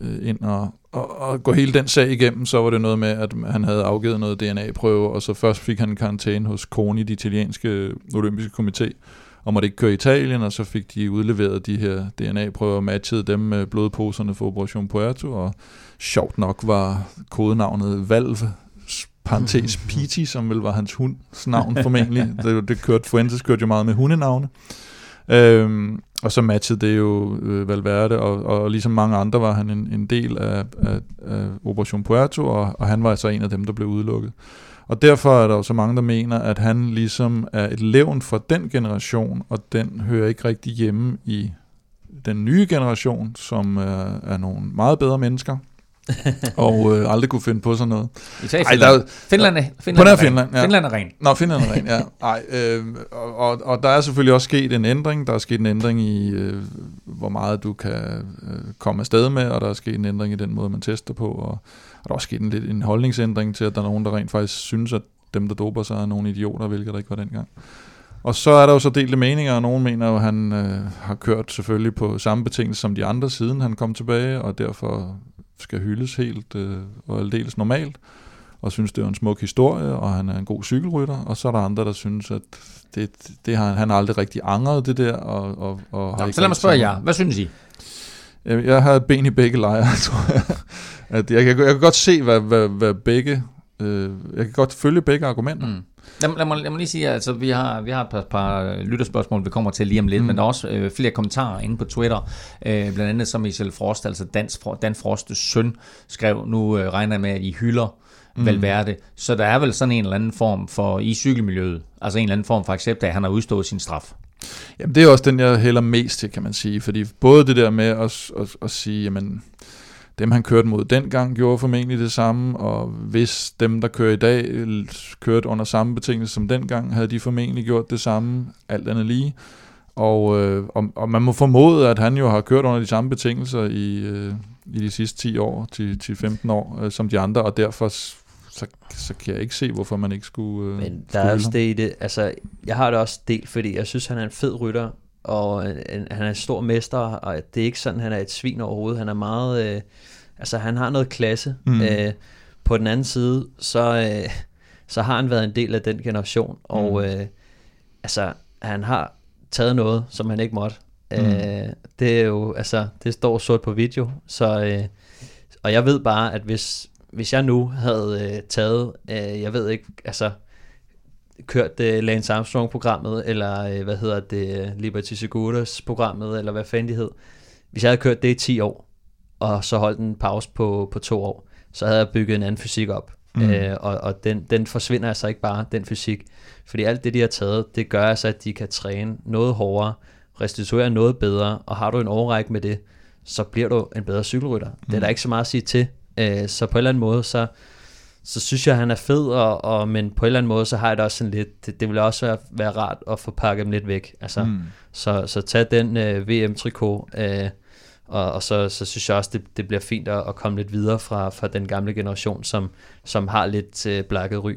øh, ind og, og, og gå hele den sag igennem, så var det noget med, at han havde afgivet noget DNA-prøve, og så først fik han en karantæne hos CONI, de italienske olympiske komité, og måtte ikke køre i Italien, og så fik de udleveret de her DNA-prøver og matchede dem med blodposerne for Operation Puerto, og sjovt nok var kodenavnet Valve, parentes Piti, som vel var hans hunds navn formentlig. det, det kørte, Fuentes kørte jo meget med hundenavne. Øhm, og så matchede det jo øh, Valverde, og, og ligesom mange andre var han en, en del af, af, af Operation Puerto, og, og han var altså en af dem, der blev udelukket. Og derfor er der jo så mange, der mener, at han ligesom er et levn fra den generation, og den hører ikke rigtig hjemme i den nye generation, som er, er nogle meget bedre mennesker. og øh, aldrig kunne finde på sådan noget. I sagde Ej, Finland. der er- Finland, er, Finland, er ren. Finland, ja. Finland er ren. Nå, Finland er ren, ja. Ej, øh, og, og, og der er selvfølgelig også sket en ændring. Der er sket en ændring i, øh, hvor meget du kan øh, komme afsted med, og der er sket en ændring i den måde, man tester på, og, og der er også sket en, lidt, en holdningsændring til, at der er nogen, der rent faktisk synes, at dem, der doper sig, er nogle idioter, hvilket der ikke var dengang. Og så er der jo så delte meninger, og nogen mener jo, at han øh, har kørt selvfølgelig på samme betingelser som de andre, siden han kom tilbage, og derfor skal hyldes helt øh, og aldeles normalt og synes, det er en smuk historie, og han er en god cykelrytter, og så er der andre, der synes, at det, det har, han har aldrig rigtig angret det der, og, og, og har Nå, ikke så lad mig spørge jer. Hvad synes I? Jeg, jeg har ben i begge lejre, tror jeg. At jeg, kan, jeg kan godt se, hvad, hvad, hvad begge... Øh, jeg kan godt følge begge argumenter. Mm. Lad, lad, mig, lad mig lige sige, altså vi har, vi har et par, par øh, lytterspørgsmål, vi kommer til lige om lidt, mm. Men der er også øh, flere kommentarer inde på Twitter, øh, blandt andet som Michel Frost, altså Dan, Dan Frostes søn, skrev, nu øh, regner jeg med, at I hylder mm. Valverde, så der er vel sådan en eller anden form for, i cykelmiljøet, altså en eller anden form for accept af, at han har udstået sin straf. Jamen, det er også den, jeg hælder mest til, kan man sige. Fordi både det der med at, at, at sige, jamen, dem han kørte mod dengang gjorde formentlig det samme, og hvis dem, der kører i dag, kørte under samme betingelser som dengang, havde de formentlig gjort det samme, alt andet lige. Og, øh, og, og man må formode, at han jo har kørt under de samme betingelser i, øh, i de sidste 10 år, til, til 15 år, øh, som de andre, og derfor så, så kan jeg ikke se, hvorfor man ikke skulle øh, Men der skulle er også det i det, altså jeg har det også delt, fordi jeg synes, han er en fed rytter, og en, han er en stor mester, og det er ikke sådan, han er et svin overhovedet. Han er meget, øh, altså han har noget klasse. Mm. Øh, på den anden side, så, øh, så har han været en del af den generation, og Mm. øh, altså han har taget noget, som han ikke måtte. Mm. Øh, det er jo, altså det står sort på video, så, øh, og jeg ved bare, at hvis, hvis jeg nu havde øh, taget, øh, jeg ved ikke, altså kørt øh, Lance Armstrong-programmet, eller øh, hvad hedder det, Liberty Seguros-programmet, eller hvad fanden de hed. Hvis jeg havde kørt det i 10 år, og så holdt en pause på, på to år, så havde jeg bygget en anden fysik op. Mm. Mm. Øh, og og den, den forsvinder altså ikke bare, den fysik. Fordi alt det, de har taget, det gør altså, at de kan træne noget hårdere, restituere noget bedre, og har du en overrække med det, så bliver du en bedre cykelrytter. Mm. Det er der ikke så meget at sige til. Øh, så på en eller anden måde, så, så synes jeg, han er fed, og, og, men på en eller anden måde, så har jeg det også sådan lidt, det, det ville også være, være rart at få pakket dem lidt væk. Altså, mm. så, så tag den øh, VM-trikot, øh, og, og så, så synes jeg også, det, det bliver fint at, at komme lidt videre fra, fra den gamle generation, som, som har lidt øh, blakket ry.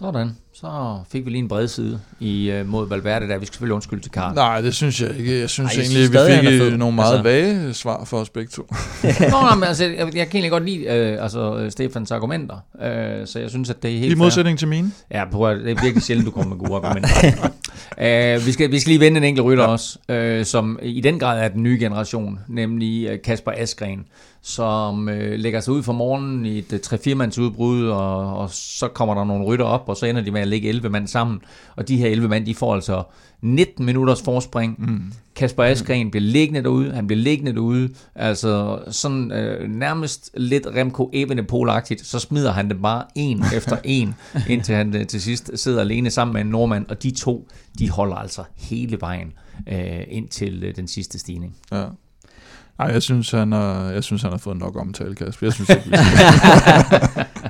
Sådan, så fik vi lige en bred side i, øh, mod Valverde der. Vi skal selvfølgelig undskylde til Karl. Nej, det synes jeg ikke. Jeg synes Ej, jeg egentlig, synes stadig, vi fik øh, nogle meget Altså- vage svar for os begge to. Nå, nej, men altså, jeg, jeg kan egentlig godt lide øh, altså, øh, Stefans argumenter, øh, så jeg synes, at det er helt I modsætning til mine. Ja, prøv at, det er virkelig sjældent, du kommer med gode argumenter. uh, vi, skal, vi skal lige vende en enkelt rytter ja. også, uh, som i den grad er den nye generation, nemlig uh, Kasper Askren, som uh, lægger sig ud for morgenen i et uh, 3-4-mands udbrud, og, og så kommer der nogle rytter op, og så ender de med at lægge 11 mand sammen, og de her 11 mand, de får altså 19 minutters forspring. Mm. Kasper Askren bliver liggende derude, han bliver liggende derude, altså sådan øh, nærmest lidt Remco Evenepoel-agtigt, så smider han det bare en efter en, indtil han øh, til sidst sidder alene sammen med en nordmand, og de to, de holder altså hele vejen øh, ind til øh, den sidste stigning. Ja. Ej, jeg synes, han har, jeg synes, han har fået nok omtale, Kasper. Jeg synes ikke, vi skal,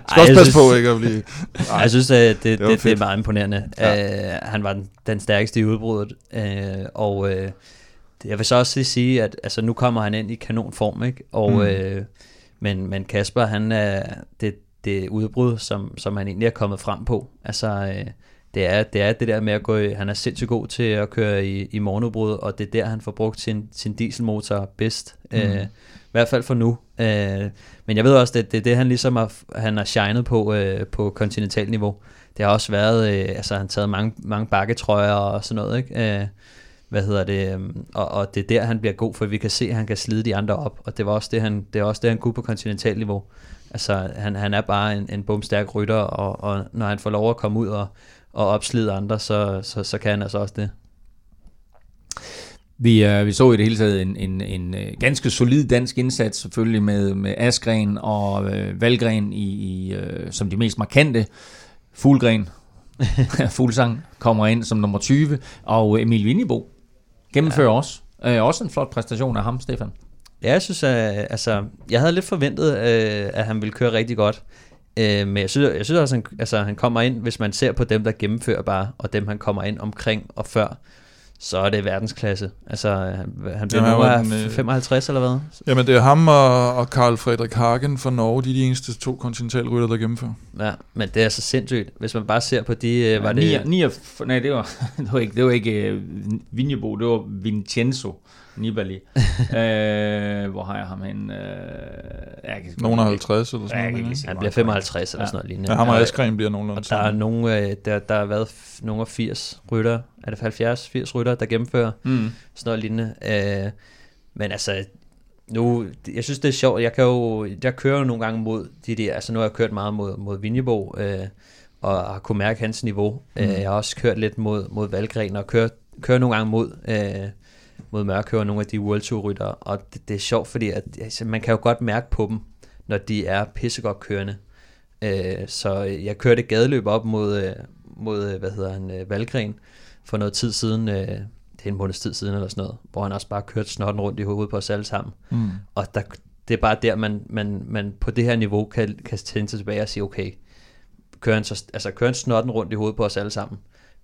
skal også jeg passe synes- på, ikke at blive... Ej, jeg synes, at det, det, det, det er meget imponerende. Ja. Uh, han var den, den stærkeste i udbruddet, uh, og uh, jeg vil så også lige sige, at altså, nu kommer han ind i kanonform, ikke? Og, mm. uh, men, men Kasper, han er det, det udbrud, som, som han egentlig er kommet frem på. Altså, uh, det er, det er det der med at gå i, han er sindssygt god til at køre i, i morgenudbrud, og det er der, han får brugt sin, sin dieselmotor bedst. Mm. Uh, I hvert fald for nu. Uh, men jeg ved også, at det er det, han ligesom har, han har shined på uh, på kontinentalt niveau. Det har også været, øh, altså han har taget mange, mange bakketrøjer og sådan noget, ikke? Øh, hvad hedder det, øhm, og, og det er der, han bliver god, for vi kan se, at han kan slide de andre op, og det var også det, han, det er også det, han kunne på kontinentalt niveau. Altså, han, han er bare en, en bumstærk rytter, og, og når han får lov at komme ud og, og opslide andre, så, så, så kan han altså også det. Vi, øh, vi så i det hele taget en, en, en øh, ganske solid dansk indsats, selvfølgelig med, med Askren og øh, Valgren i, i, øh, som de mest markante. Fuglgren, Fuglsang, kommer ind som nummer 20, og Emil Vinibo gennemfører ja. også. Øh, også en flot præstation af ham, Stefan. Ja, jeg synes, at, altså, jeg havde lidt forventet, øh, at han ville køre rigtig godt. Øh, men jeg synes, jeg synes også, at han, altså, han kommer ind, hvis man ser på dem, der gennemfører bare, og dem, han kommer ind omkring og før, så er det verdensklasse. Altså, han, han bliver Jamen, nu han var af den, øh, 55 eller hvad? Jamen, det er ham og, og Karl Frederik Hagen fra Norge, de er de eneste to kontinentalrytter, der gennemfører. Ja, men det er så sindssygt. Hvis man bare ser på de... Øh, var det, 9, 9, nej, det var, det var ikke, det var ikke uh, Vinjebo, det var Vincenzo Nibali. uh, hvor har jeg ham hen? Uh, jeg kan, Nogen er 50 eller sådan noget. han bliver han kommer 55 eller Ja. sådan noget lignende. Ja, ham og Askren bliver nogenlunde Og der er nogle, øh, der, der har været nogle af 80 rytter, er det 70-80 rytter, der gennemfører Mm. sådan noget lignende. Øh, men altså, nu, jeg synes det er sjovt, jeg kan jo, jeg kører jo nogle gange mod de der, altså nu har jeg kørt meget mod, mod Vinjebo, øh, og har kunne mærke hans niveau. Mm. Øh, jeg har også kørt lidt mod, mod Valgren, og kører, kører nogle gange mod, øh, mod Mørkøver, nogle af de World Tour rytter, og det, det er sjovt, fordi at, altså, man kan jo godt mærke på dem, når de er pissegodt kørende. Øh, så jeg kørte gadeløb op mod, øh, mod øh, hvad hedder han, øh, Valgren for noget tid siden, øh, det er en måneds tid siden eller sådan noget, hvor han også bare kørte snotten rundt i hovedet på os alle sammen. Mm. Og der, det er bare der, man, man, man på det her niveau kan, kan tænde sig tilbage og sige, okay, kører han, så, altså, kører han snotten rundt i hovedet på os alle sammen,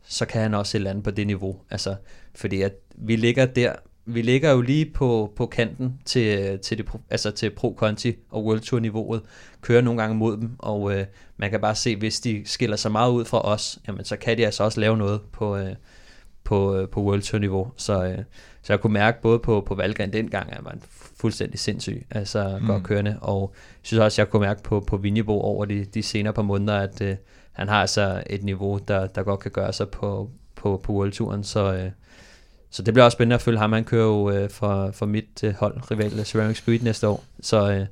så kan han også et eller andet på det niveau. Altså, fordi at vi ligger der, vi ligger jo lige på, på kanten til, til, det, altså til Pro Conti og World Tour niveauet, kører nogle gange mod dem, og øh, man kan bare se, hvis de skiller sig meget ud fra os, jamen så kan de altså også lave noget på, øh, på, øh, på World Tour niveau. Så, øh, så jeg kunne mærke både på, på Valgren dengang, at en fuldstændig sindssyg, altså mm. godt kørende, og jeg synes også, jeg kunne mærke på, på Vinjebo over de, de senere par måneder, at øh, han har altså et niveau, der, der godt kan gøre sig på, på, på World Touren, så, øh, så det bliver også spændende at følge ham. Han kører jo øh, for, for mit øh, hold, rival Ceramic Speed næste år, så øh,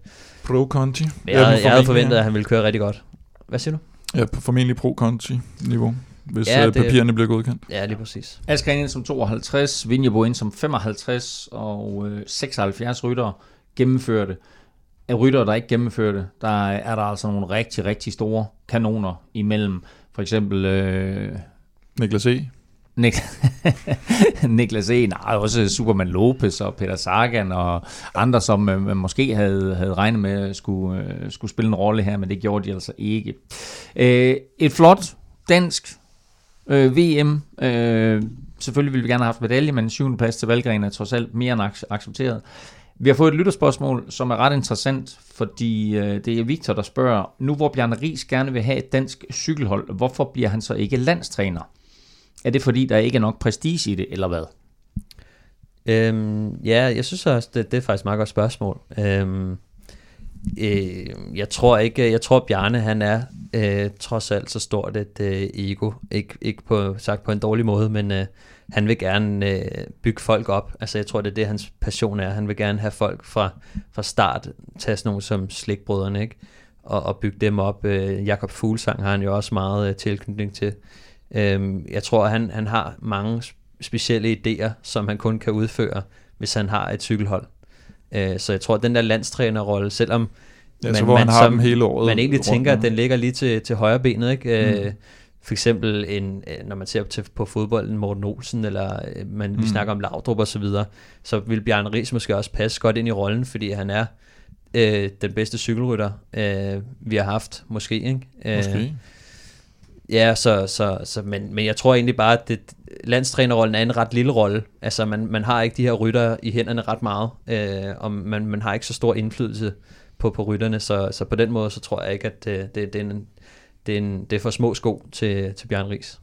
Pro Conti. jeg, jeg, jeg havde forventet, at han ville køre rigtig godt. Hvad siger du? Ja, på formentlig Pro Conti niveau, hvis Ja, ja, det- papirerne bliver godkendt. Ja, lige præcis. Askren ind som 52, Vinjebo ind som 55, og øh, 76 ryttere gennemførte. Af ryttere, der ikke gennemførte, der er der altså nogle rigtig, rigtig store kanoner imellem. For eksempel øh, Niklas E. Nik Niklas E. Nej, også Superman Lopez og Peter Sagan og andre, som øh, man måske havde, havde regnet med skulle, øh, skulle spille en rolle her, men det gjorde de altså ikke. Øh, et flot dansk øh, VM. Øh, selvfølgelig ville vi gerne have haft medalje, men en syvende plads til Valgren er trods alt mere end ac- accepteret. Vi har fået et lytterspørgsmål, som er ret interessant, fordi øh, det er Victor, der spørger, nu hvor Bjarne Ries gerne vil have et dansk cykelhold, hvorfor bliver han så ikke landstræner? Er det fordi, der ikke er nok prestige i det, eller hvad? Øhm, ja, jeg synes også, det, det er faktisk et meget godt spørgsmål. Øhm, øh, jeg tror ikke, jeg tror Bjarne, han er øh, trods alt så stort et øh, ego. ikke, ikke på, sagt på en dårlig måde, men øh, han vil gerne øh, bygge folk op. Altså jeg tror, det er det, hans passion er. Han vil gerne have folk fra, fra start, tage sådan nogle som slikbrødrene, ikke? Og, og bygge dem op. Øh, Jakob Fuglsang har han jo også meget øh, tilknytning til. Øhm, jeg tror, han, han har mange specielle idéer, som han kun kan udføre, hvis han har et cykelhold. Øh, så jeg tror, at den der landstrænerrolle, selvom Ja, så hvor han har dem hele året man egentlig tænker, at den ligger lige til, til højre benet, ikke? Mm. Øh, for eksempel, en, øh, når man ser til, på fodbolden, Morten Olsen, eller øh, man, vi Mm. snakker om Laudrup og så videre, så vil Bjørn Ries måske også passe godt ind i rollen, fordi han er øh, den bedste cykelrytter, øh, vi har haft, måske, ikke? Øh, Måske. Ja, så, så, så, men, men jeg tror egentlig bare, at det, landstrænerrollen er en ret lille rolle. Altså, man, man har ikke de her rytter i hænderne ret meget, øh, og man, man har ikke så stor indflydelse på, på rytterne, så, så på den måde, så tror jeg ikke, at det, det, det, er, en, det, er, en, det er for små sko til, til Bjørn Ries.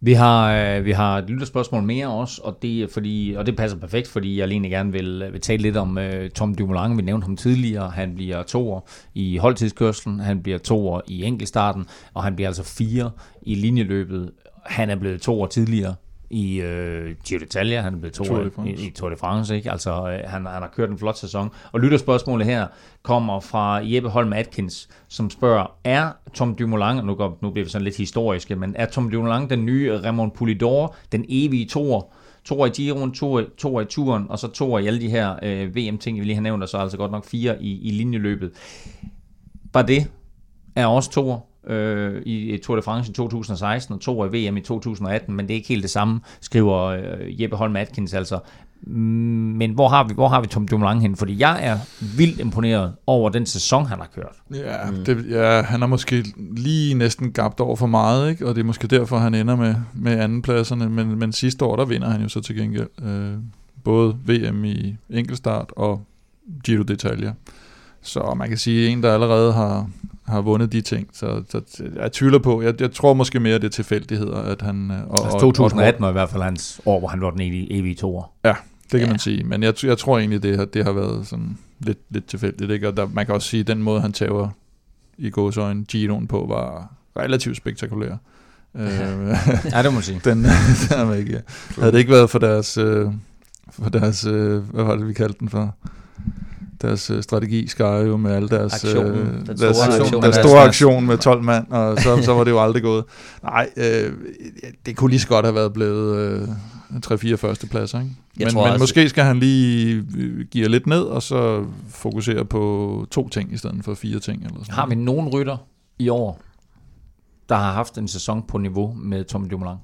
Vi har, øh, vi har et lytterspørgsmål mere også, og det, er fordi, og det passer perfekt, fordi jeg egentlig gerne vil, øh, vil tale lidt om uh, Tom Dumoulin. Vi nævnte ham tidligere. Han bliver to år i holdtidskørslen, han bliver to år i enkelstarten, og han bliver altså fire i linjeløbet. Han er blevet to år tidligere i øh, Giro d'Italia, han blevet to Tour i, i Tour de France, ikke? Altså, øh, han, han har kørt en flot sæson. Og lytterspørgsmålet her kommer fra Jeppe Holm Atkins, som spørger, er Tom Dumoulin, nu, går, nu bliver vi sådan lidt historiske, men er Tom Dumoulin den nye Raymond Poulidor, den evige toer, to i Giroen, to, to i turen, og så to i alle de her øh, VM-ting, vi lige har nævnt, og så altså godt nok fire i, i linjeløbet. Bare det er også toer øh, i Tour de France i 2016 og to af VM i 2018, men det er ikke helt det samme, skriver øh, Jeppe Holm Atkins altså. Men hvor har vi, hvor har vi Tom Dumoulin hen? Fordi jeg er vildt imponeret over den sæson, han har kørt. Ja, mm. det, ja, han er måske lige næsten gabt over for meget, ikke? og det er måske derfor, han ender med, med andenpladserne, men, men sidste år, der vinder han jo så til gengæld øh, både VM i enkeltstart og Giro d'Italia. Så man kan sige, en, der allerede har, har vundet de ting, så, så jeg tvivler på, jeg, jeg tror måske mere, det er tilfældigheder, at han... øh, Og, Altså 2018 var i hvert fald hans år, hvor han var den evige, evige. Ja, det kan Ja. man sige. Men jeg, jeg tror egentlig, det har, det har været sådan lidt, lidt tilfældigt. Ikke? Og der, man kan også sige, at den måde, han tager i gåsøjne Giroen på, var relativt spektakulær. Øh, Ja, det må man sige. den, den er ikke, havde det ikke været for deres, øh, for deres øh, hvad var det, vi kaldte den for? Deres øh, strategi skar jo med alle deres, Aktionen. øh, Den store deres, aktion. deres Den store aktion med 12 mand, og så, så var det jo aldrig gået. Nej, øh, det kunne lige så godt have været blevet øh, 3-4 førstepladser, ikke? Jeg men, tror men også- måske skal han lige øh, give lidt ned, og så fokusere på to ting i stedet for fire ting. Eller sådan Har vi nogen rytter i år, der har haft en sæson på niveau med Tom Dumoulin?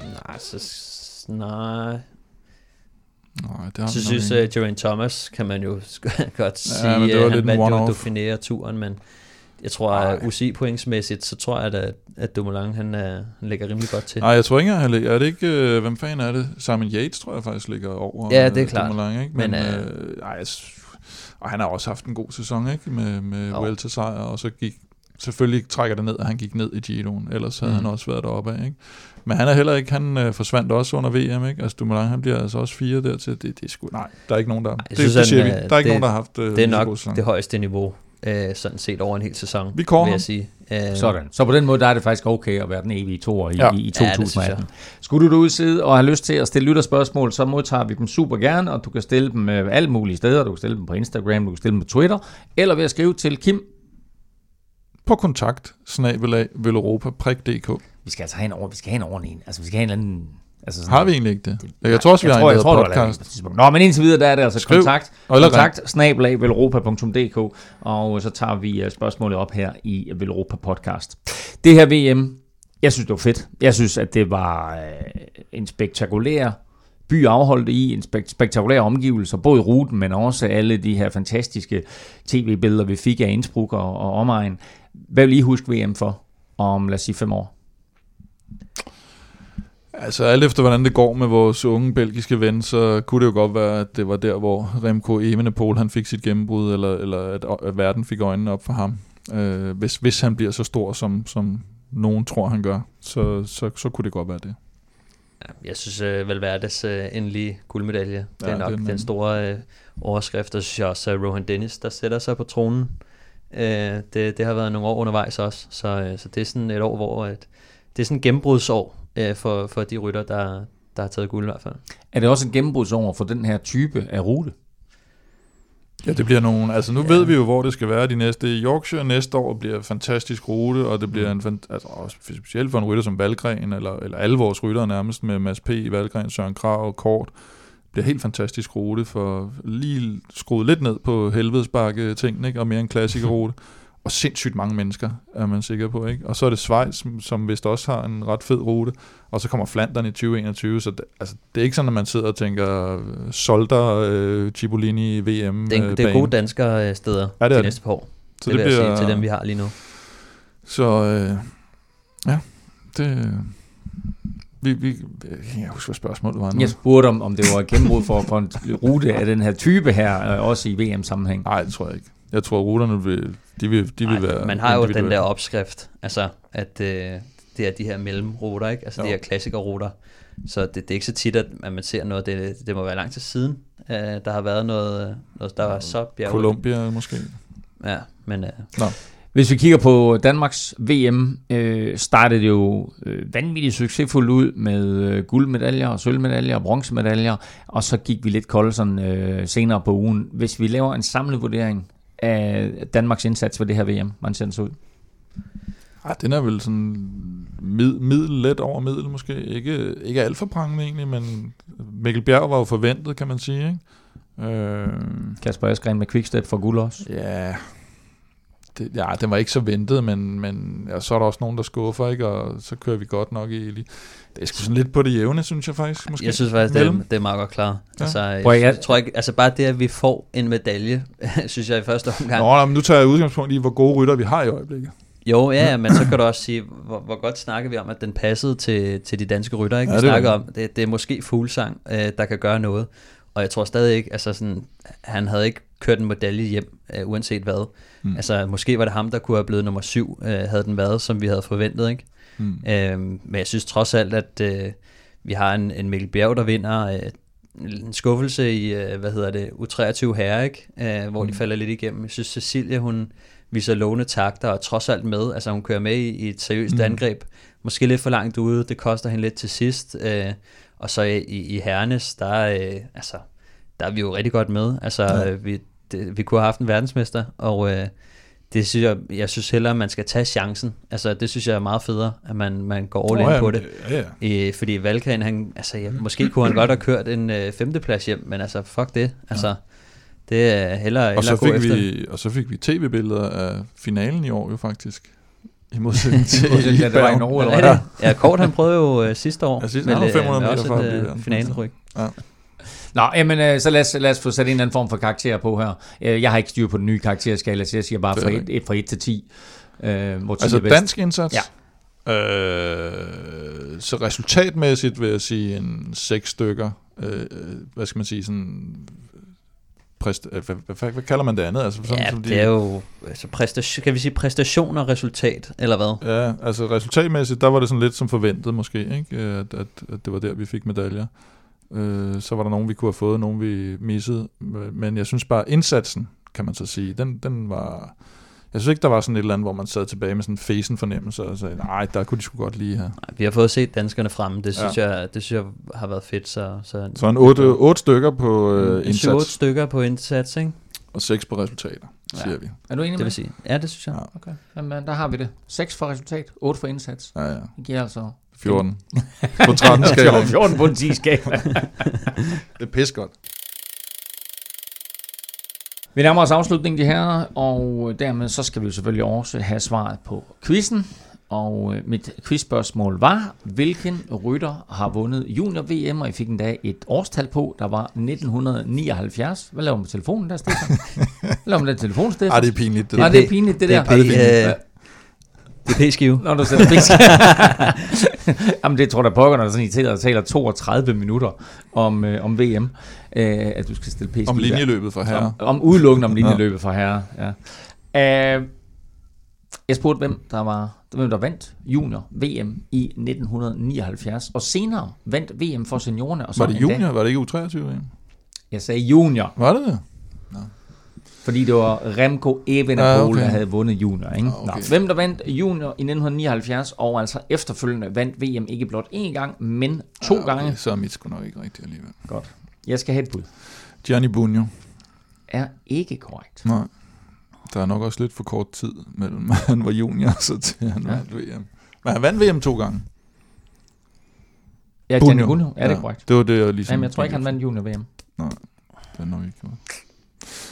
Nej, så, nej. Nej, det har Så synes uh, Geraint Thomas, kan man jo godt sige, men det var han vandt jo turen, men jeg tror, at UCI-pointsmæssigt, så tror jeg, at, at Dumoulin, han, uh, han ligger rimelig godt til. Nej, jeg tror ikke han ligger. Er det ikke, øh, hvem fanden er det? Simon Yates, tror jeg faktisk ligger over. Ja, det er øh, klart. Dumoulin, ikke? Men, Men, øh, øh, ej, jeg, og han har også haft en god sæson, ikke? Med, med. Vuelta sejr, og så gik, selvfølgelig trækker det ned, at han gik ned i Giroen, ellers havde Mm. mm. han også været deroppe af, ikke? Men han er heller ikke, han øh, forsvandt også under VM, ikke? Altså Dumoulin, han bliver altså også fire dertil. Det, det er sgu, nej, der er ikke nogen, der, jeg det, synes, det siger vi. han, øh, Der er ikke det- nogen, der har haft øh, det er nok det højeste niveau, uh, sådan set over en hel sæson, Vi vil ham. jeg sige. Uh, Sådan. Så på den måde, der er det faktisk okay at være den evige toer i, Ja. i, i Ja, det synes 2018. Skulle du derude sidde og have lyst til at stille lytterspørgsmål, så modtager vi dem super gerne, og du kan stille dem øh, alle mulige steder. Du kan stille dem på Instagram, du kan stille dem på Twitter, eller ved at skrive til Kim. På kontakt, snabelag, veleuropa.dk. Vi skal altså have en, over, vi skal have en ordentlig en. Altså, vi skal have en eller anden... Altså sådan, Har vi egentlig ikke det? Jeg tror også, vi har tror, en jeg tror, podcast. Nå, men indtil videre, der er det altså Skriv. kontakt, kontakt snablag veleuropa.dk, og så tager vi øh, spørgsmålet op her i Veleuropa podcast. Det her VM, jeg synes, det var fedt. Jeg synes, at det var øh, en spektakulær by afholdt i, en spek- spektakulær omgivelser, både ruten, men også alle de her fantastiske tv-billeder, vi fik af Innsbruck og, og omegn. Hvad vil I huske VM for om, lad os sige, fem år? Altså alt efter hvordan det går med vores unge belgiske ven, så kunne det jo godt være, at det var der, hvor Remco Evenepoel han fik sit gennembrud, eller, eller at, at verden fik øjnene op for ham. Øh, hvis, hvis han bliver så stor, som, som nogen tror, han gør, så, så, så kunne det godt være det. Jeg synes, uh, Valverdes uh, endelige guldmedalje, det Ja, er nok den, den, øh, store uh, overskrift, og så synes jeg også, at Rohan Dennis, der sætter sig på tronen. Uh, det, det har været nogle år undervejs også, så, uh, så det er sådan et år, hvor uh, det er sådan et gennembrudsår uh, for, for de rytter, der, der har taget guld i hvert fald. Er det også en gennembrudsår for den her type af rute? Ja, det bliver nogle, altså nu ja. ved vi jo, hvor det skal være de næste. Yorkshire næste år bliver en fantastisk rute, og det bliver en, fan- altså også specielt for en rytter som Valgren, eller, eller alle vores ryttere nærmest med Mads P., Valgren, Søren Krav, Kort, bliver helt fantastisk rute for lige skruet lidt ned på helvedesbakke tingene, ikke? og mere en klassikerrute. Og sindssygt mange mennesker, er man sikker på. ikke. Og så er det Schweiz, som vist også har en ret fed rute. Og så kommer Flandern i 2021, så det, altså, det er ikke sådan, at man sidder og tænker, øh, solter øh, Cipollini VM Det er, øh, det er gode danskere uh, steder Ja, det er de næste par år. Så det, det vil jeg bliver- sige til dem, vi har lige nu. Så øh, ja, det... Vi, vi, jeg kan ikke huske, hvad spørgsmålet var nu. Jeg spurgte om, om det var et gennembrud for, for en rute af den her type her, øh, også i VM-sammenhæng. Nej, det tror jeg ikke. Jeg tror, ruterne vil, de vil, de vil Nej, være... man har jo den der opskrift, altså at øh, det er de her mellemruter, ikke? altså Jo. de her klassikerruter. Så det, det er ikke så tit, at, man ser noget, det, det må være lang tid siden, øh, der har været noget, noget der var så bjerg. Colombia måske. Ja, men øh, Hvis vi kigger på Danmarks VM, øh, startede det jo øh, vanvittigt succesfuldt ud med øh, guldmedaljer, og sølvmedaljer og bronzemedaljer, og så gik vi lidt kolde sådan, øh, senere på ugen. Hvis vi laver en samlet vurdering af Danmarks indsats for det her VM, hvordan ser så ud? Ah, den er vel sådan mid, middel, let over middel måske. Ikke, ikke alt for prangende egentlig, men Mikkel Bjerg var jo forventet, kan man sige. Ikke? Øh, Kasper Askren med Quickstep for guld også. ja, det, ja, den var ikke så ventet, men, men ja, så er der også nogen, der skuffer, ikke? og så kører vi godt nok i lige. Det er sgu sådan lidt på det jævne, synes jeg faktisk. Måske. Jeg synes faktisk, det er, det er meget godt klar. Ja. Altså, jeg, Prøv jeg, tror ikke, altså bare det, at vi får en medalje, synes jeg i første omgang. Nå, men nu tager jeg udgangspunkt i, hvor gode rytter vi har i øjeblikket. Jo, ja, ja, men så kan du også sige, hvor, hvor godt snakker vi om, at den passede til, til de danske rytter. Ikke? Ja, Vi det er snakker om, det, det er måske fuglsang, øh, der kan gøre noget. Og jeg tror stadig ikke, altså sådan, han havde ikke kørt en medalje hjem, øh, uanset hvad. Mm. Altså måske var det ham, der kunne have blevet nummer syv, øh, havde den været, som vi havde forventet. Ikke? Mm. Øh, men jeg synes trods alt, at øh, vi har en, en Mikkel Bjerg, der vinder øh, en skuffelse i, øh, hvad hedder det, U23 herre, ikke? Øh, hvor mm. de falder lidt igennem. Jeg synes, Cecilia, hun viser lovende takter, og trods alt med, altså hun kører med i, i et seriøst mm. angreb. Måske lidt for langt ude, det koster hende lidt til sidst. Øh, og så i, i Hernes, der, øh, altså, der er vi jo rigtig godt med. Altså, Ja. ja. øh, vi, det, vi kunne have haft en verdensmester, og øh, det synes jeg, jeg synes hellere, at man skal tage chancen. Altså, det synes jeg er meget federe, at man, man går all Nå, in ja, på det. Ja, ja. Øh, fordi Valkan, han, altså, ja, måske kunne han godt have kørt en øh, femteplads hjem, men altså, fuck det. Altså, det er hellere, Og så, fik efter. vi, og så fik vi tv-billeder af finalen i år jo faktisk. I modsætning til til, at det var i. Norge, Er eller rigtigt? Ja, Kort han prøvede jo øh, sidste år. Ja, sidste- han var 500 meter fra at blive øh, verdensmester. Nå, jamen, øh, så lad os, lad os få sat en eller anden form for karakter på her. Øh, Jeg har ikke styr på den nye karakterskala, så jeg siger bare fra 1, rigtigt. et, fra 1 til 10. Øh, hvor 10 Altså er bedst. dansk indsats? Ja. Øh, så resultatmæssigt vil jeg sige en seks stykker. Øh, hvad skal man sige, sådan... Præst, øh, hvad, hvad kalder man det andet? Altså, sådan, Ja, som de- det er jo, altså præstation, kan vi sige præstation og resultat, eller hvad? Ja, altså resultatmæssigt, der var det sådan lidt som forventet måske, ikke? At, at, at det var der, vi fik medaljer. Øh, så var der nogen, vi kunne have fået, nogen vi missede. Men jeg synes bare, indsatsen, kan man så sige, den, den var... Jeg synes ikke, der var sådan et eller andet, hvor man sad tilbage med sådan en fesen fornemmelse og sagde, nej, der kunne de sgu godt lige have. Nej, vi har fået set danskerne fremme, det synes, ja. jeg, det synes jeg har været fedt. Så, så, Så en otte, otte stykker på øh, en indsats, 7-8 stykker på indsats, ikke? og seks på resultater, Ja. siger vi. Er du enig Det med vil sige. Ja, det synes jeg. Ja. Okay, jamen, der har vi det. 6 for resultat, 8 for indsats. Ja, ja. Det giver altså... 14. på 13 skala. 14 på en 10 skala. Det er pis godt. Vi nærmer os afslutningen, de her, og dermed så skal vi selvfølgelig også have svaret på quizzen. Og øh, mit quizspørgsmål var, hvilken rytter har vundet junior-VM, og jeg fik endda et årstal på, der var 1979. Hvad laver man på telefonen der, Stefan? Hvad laver man med den telefon, Stefan? Ej, det er pinligt. Det der. det er pinligt, det, det er der. P- Ej, øh, Det er p-skive. Når du sætter pris. Jamen det tror jeg da pokker, når du sådan i taler, taler 32 minutter om, øh, om VM, øh, at du skal stille pris. Om linjeløbet for herre. Om, om udelukkende om linjeløbet for herre. Ja. Uh, jeg spurgte, hvem der var hvem der vandt junior VM i 1979, og senere vandt VM for seniorerne. Og så Var det junior? Var det ikke U23? Ja? Jeg sagde junior, Var det det? Fordi det var Remco Evenepoel, Ah, okay. der havde vundet junior. Ikke? Ah, okay. Nå, hvem der vandt junior i 1979, og altså efterfølgende vandt VM ikke blot én gang, men to Ah, okay, gange. Så er mit sgu nok ikke rigtigt alligevel. Godt. Jeg skal have et bud. Gianni Bugno. Er ikke korrekt. Nej. Der er nok også lidt for kort tid mellem han var junior, så til han Ja. vandt VM. Men han vandt VM to gange. Ja, Gianni Bugno, er det korrekt? Det var det, jeg ligesom... Jamen, jeg tror ikke, han vandt junior VM. Det er nok ikke gjort.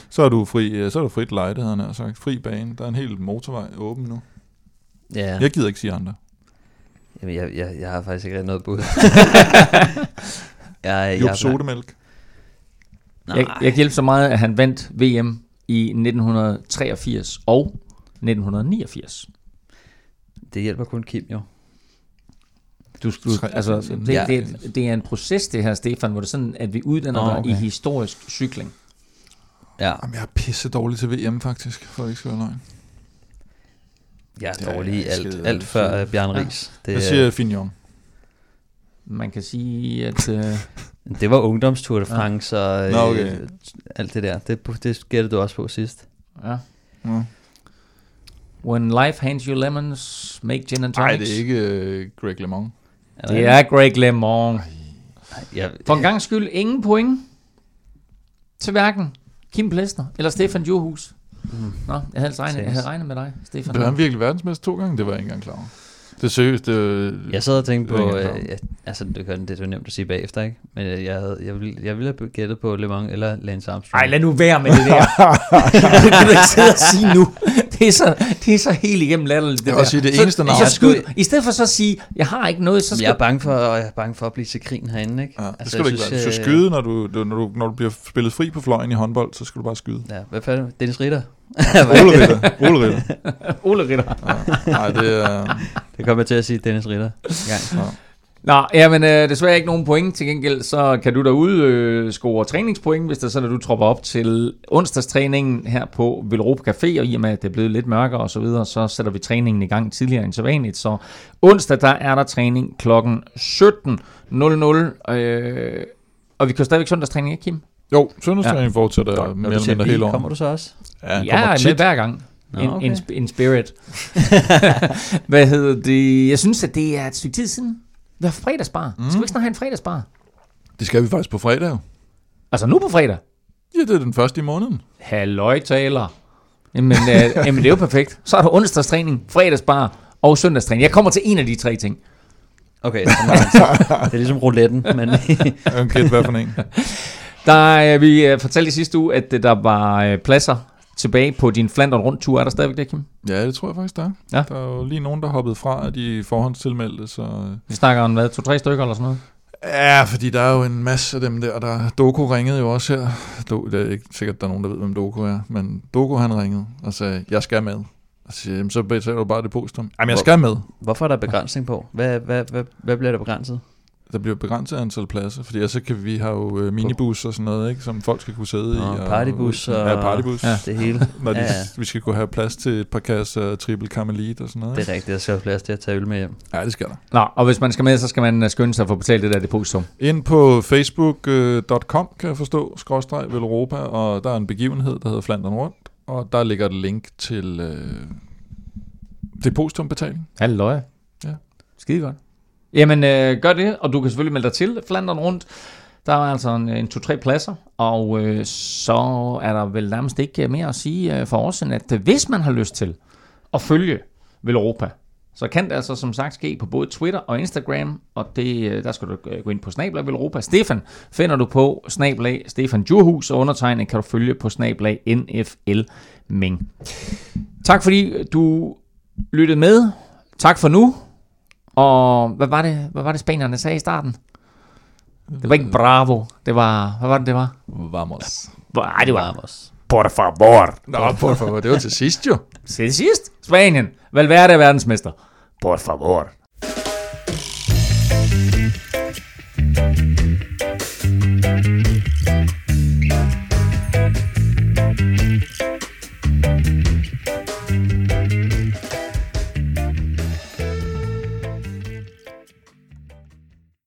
Så er du fri, så er du frit lejde, havde han sagt. Fri bane. Der er en hel motorvej åben nu. Ja, Jeg gider ikke sige andre. Jamen, jeg, jeg, jeg har faktisk ikke rigtig noget bud. jeg, Jupp jeg, Sodemælk. nej, Jeg, jeg kan hjælpe så meget, at han vandt VM i 1983 og 1989. det hjælper kun Kim jo. Du, du, 83, altså, det, ja. det, det er en proces, det her, Stefan, hvor det er sådan, at vi uddanner dig okay. i historisk cykling. Ja, Jamen, jeg er pisse dårlig til VM, faktisk, for at ikke skal være løgn. jeg er dårlig i alt, alt før uh, Bjørn Ries. Det, Jeg siger Fignon. Man kan sige, at... Øh, det var ungdomstour de France og Nå, øh, okay. alt det der. Det, det gættede du også på sidst. ja. Ja. When life hands you lemons, make gin and Nej, tonics. det er ikke uh, Greg LeMond. Det er Greg LeMond. Ja, For en gang skyld, ingen point til hverken Kim Plesner eller Stefan Johus. Mm. Nå, jeg havde, altså regnet, jeg havde regnet med dig, Stefan. Blev han virkelig verdensmester to gange? Det var jeg ikke engang klar over. Det er seriøst. Det, Jeg sad og tænkte Det på, øh, ja, altså det, kan, det er jo nemt at sige bagefter, ikke? Men øh, jeg, havde, jeg, ville, jeg ville have gættet på Le Mans eller Lance Armstrong. Ej, lad nu være med det der. det kan du ikke sidde og sige nu. Det, er så, det er så helt igennem latterligt, det Jeg der. også sige, det Så- eneste navn- Så skyd, I stedet for så at sige, jeg har ikke noget, så skal Jeg er bange for, jeg er bange for at blive til krigen herinde, ikke? Ja, det skal du jeg ikke synes, være. Du skal øh, skyde, når du, når, du, når du bliver spillet fri på fløjen i håndbold, så skal du bare skyde. Ja, hvad fanden? Dennis Ritter? Ole Ritter. Ole Ritter. Ole Ritter. Nej, det er... Det kommer jeg til at sige Dennis Ritter. Ja. Nå, jamen øh, desværre ikke nogen point. Til gengæld så kan du derude øh, score træningspoint, hvis det er sådan, at du tropper op til onsdagstræningen her på Velropa Café, og i og med, at det er blevet lidt mørkere og så videre, så sætter vi træningen i gang tidligere end så vanligt. Så onsdag, der er der træning klokken 17.00, øh, og vi kører stadigvæk søndagstræning, ikke Kim? Jo, søndagstræning ja. fortsætter Når mere eller mindre hele året. kommer du så også? Ja, Ja, kommer jeg er med hver gang. Nå, In, okay. in, in spirit. Hvad hedder det? Jeg synes, at det er et stykke tid siden. Vi har fredagsbar. Mm. Skal vi ikke snart have en fredagsbar? Det skal vi faktisk på fredag. jo. Altså nu på fredag? Ja, det er den første i måneden. Halløj taler. Jamen, øh, jamen, det er jo perfekt. Så er der onsdagstræning, fredagsbar og søndagstræning. Jeg kommer til en af de tre ting. Okay, så må man- det er ligesom rouletten, men Okay, hvad for en? Der, øh, vi øh, fortalte i sidste uge, at øh, der var øh, pladser tilbage på din Flandern rundt tur. Er der stadigvæk det, Kim? Ja, det tror jeg faktisk, der er. Ja. Der er jo lige nogen, der hoppede fra af de forhåndstilmeldte, så... Vi snakker om hvad, to-tre stykker eller sådan noget? Ja, fordi der er jo en masse af dem der, der... Doku ringede jo også her. Do, det er ikke sikkert, der er nogen, der ved, hvem Doku er, men Doku han ringede og sagde, jeg skal med. Og så siger jeg, "Jamen, så betaler du bare det postum. Jamen, jeg skal med. hvorfor er der begrænsning på? Hvad, hvad, hvad, hvad bliver der begrænset? Der bliver begrænset antal pladser, fordi så kan vi have jo øh, minibus og sådan noget, ikke, som folk skal kunne sidde i. Nå, partybus og- Ja, partybus. Ja. Det hele. Når de, Ja, vi skal kunne have plads til et par kasser triple karmelit og sådan noget. Det Ikke? er rigtigt, der skal være plads til at tage øl med hjem. Ja, det skal der. Nå, og hvis man skal med, så skal man øh, skynde sig at få betalt det der depositum. Ind på facebook.com kan jeg forstå, skråstreg Velropa, og der er en begivenhed, der hedder Flandern Rundt, og der ligger et link til øh, depositumbetaling. Halløj. Ja. Skide godt. Jamen, øh, gør det, og du kan selvfølgelig melde dig til Flandern rundt. Der er altså en, en to-tre pladser, og øh, så er der vel nærmest ikke øh, mere at sige øh, for os, end at øh, hvis man har lyst til at følge Velropa, så kan det altså som sagt ske på både Twitter og Instagram, og det, øh, der skal du gå ind på Snablag Velropa. Stefan finder du på Snablag Stefan Djurhus, og undertegnet kan du følge på Snablag NFL Ming. Tak fordi du lyttede med. Tak for nu. Og hvad var det, hvad var det spanierne sagde i starten? Det var ikke bravo. Det var, hvad var det, det var? Vamos. Nej, det var Vamos. por favor. Nå, por favor, det var til sidst jo. Til sidst, Spanien. Valverde er verdensmester. Por favor.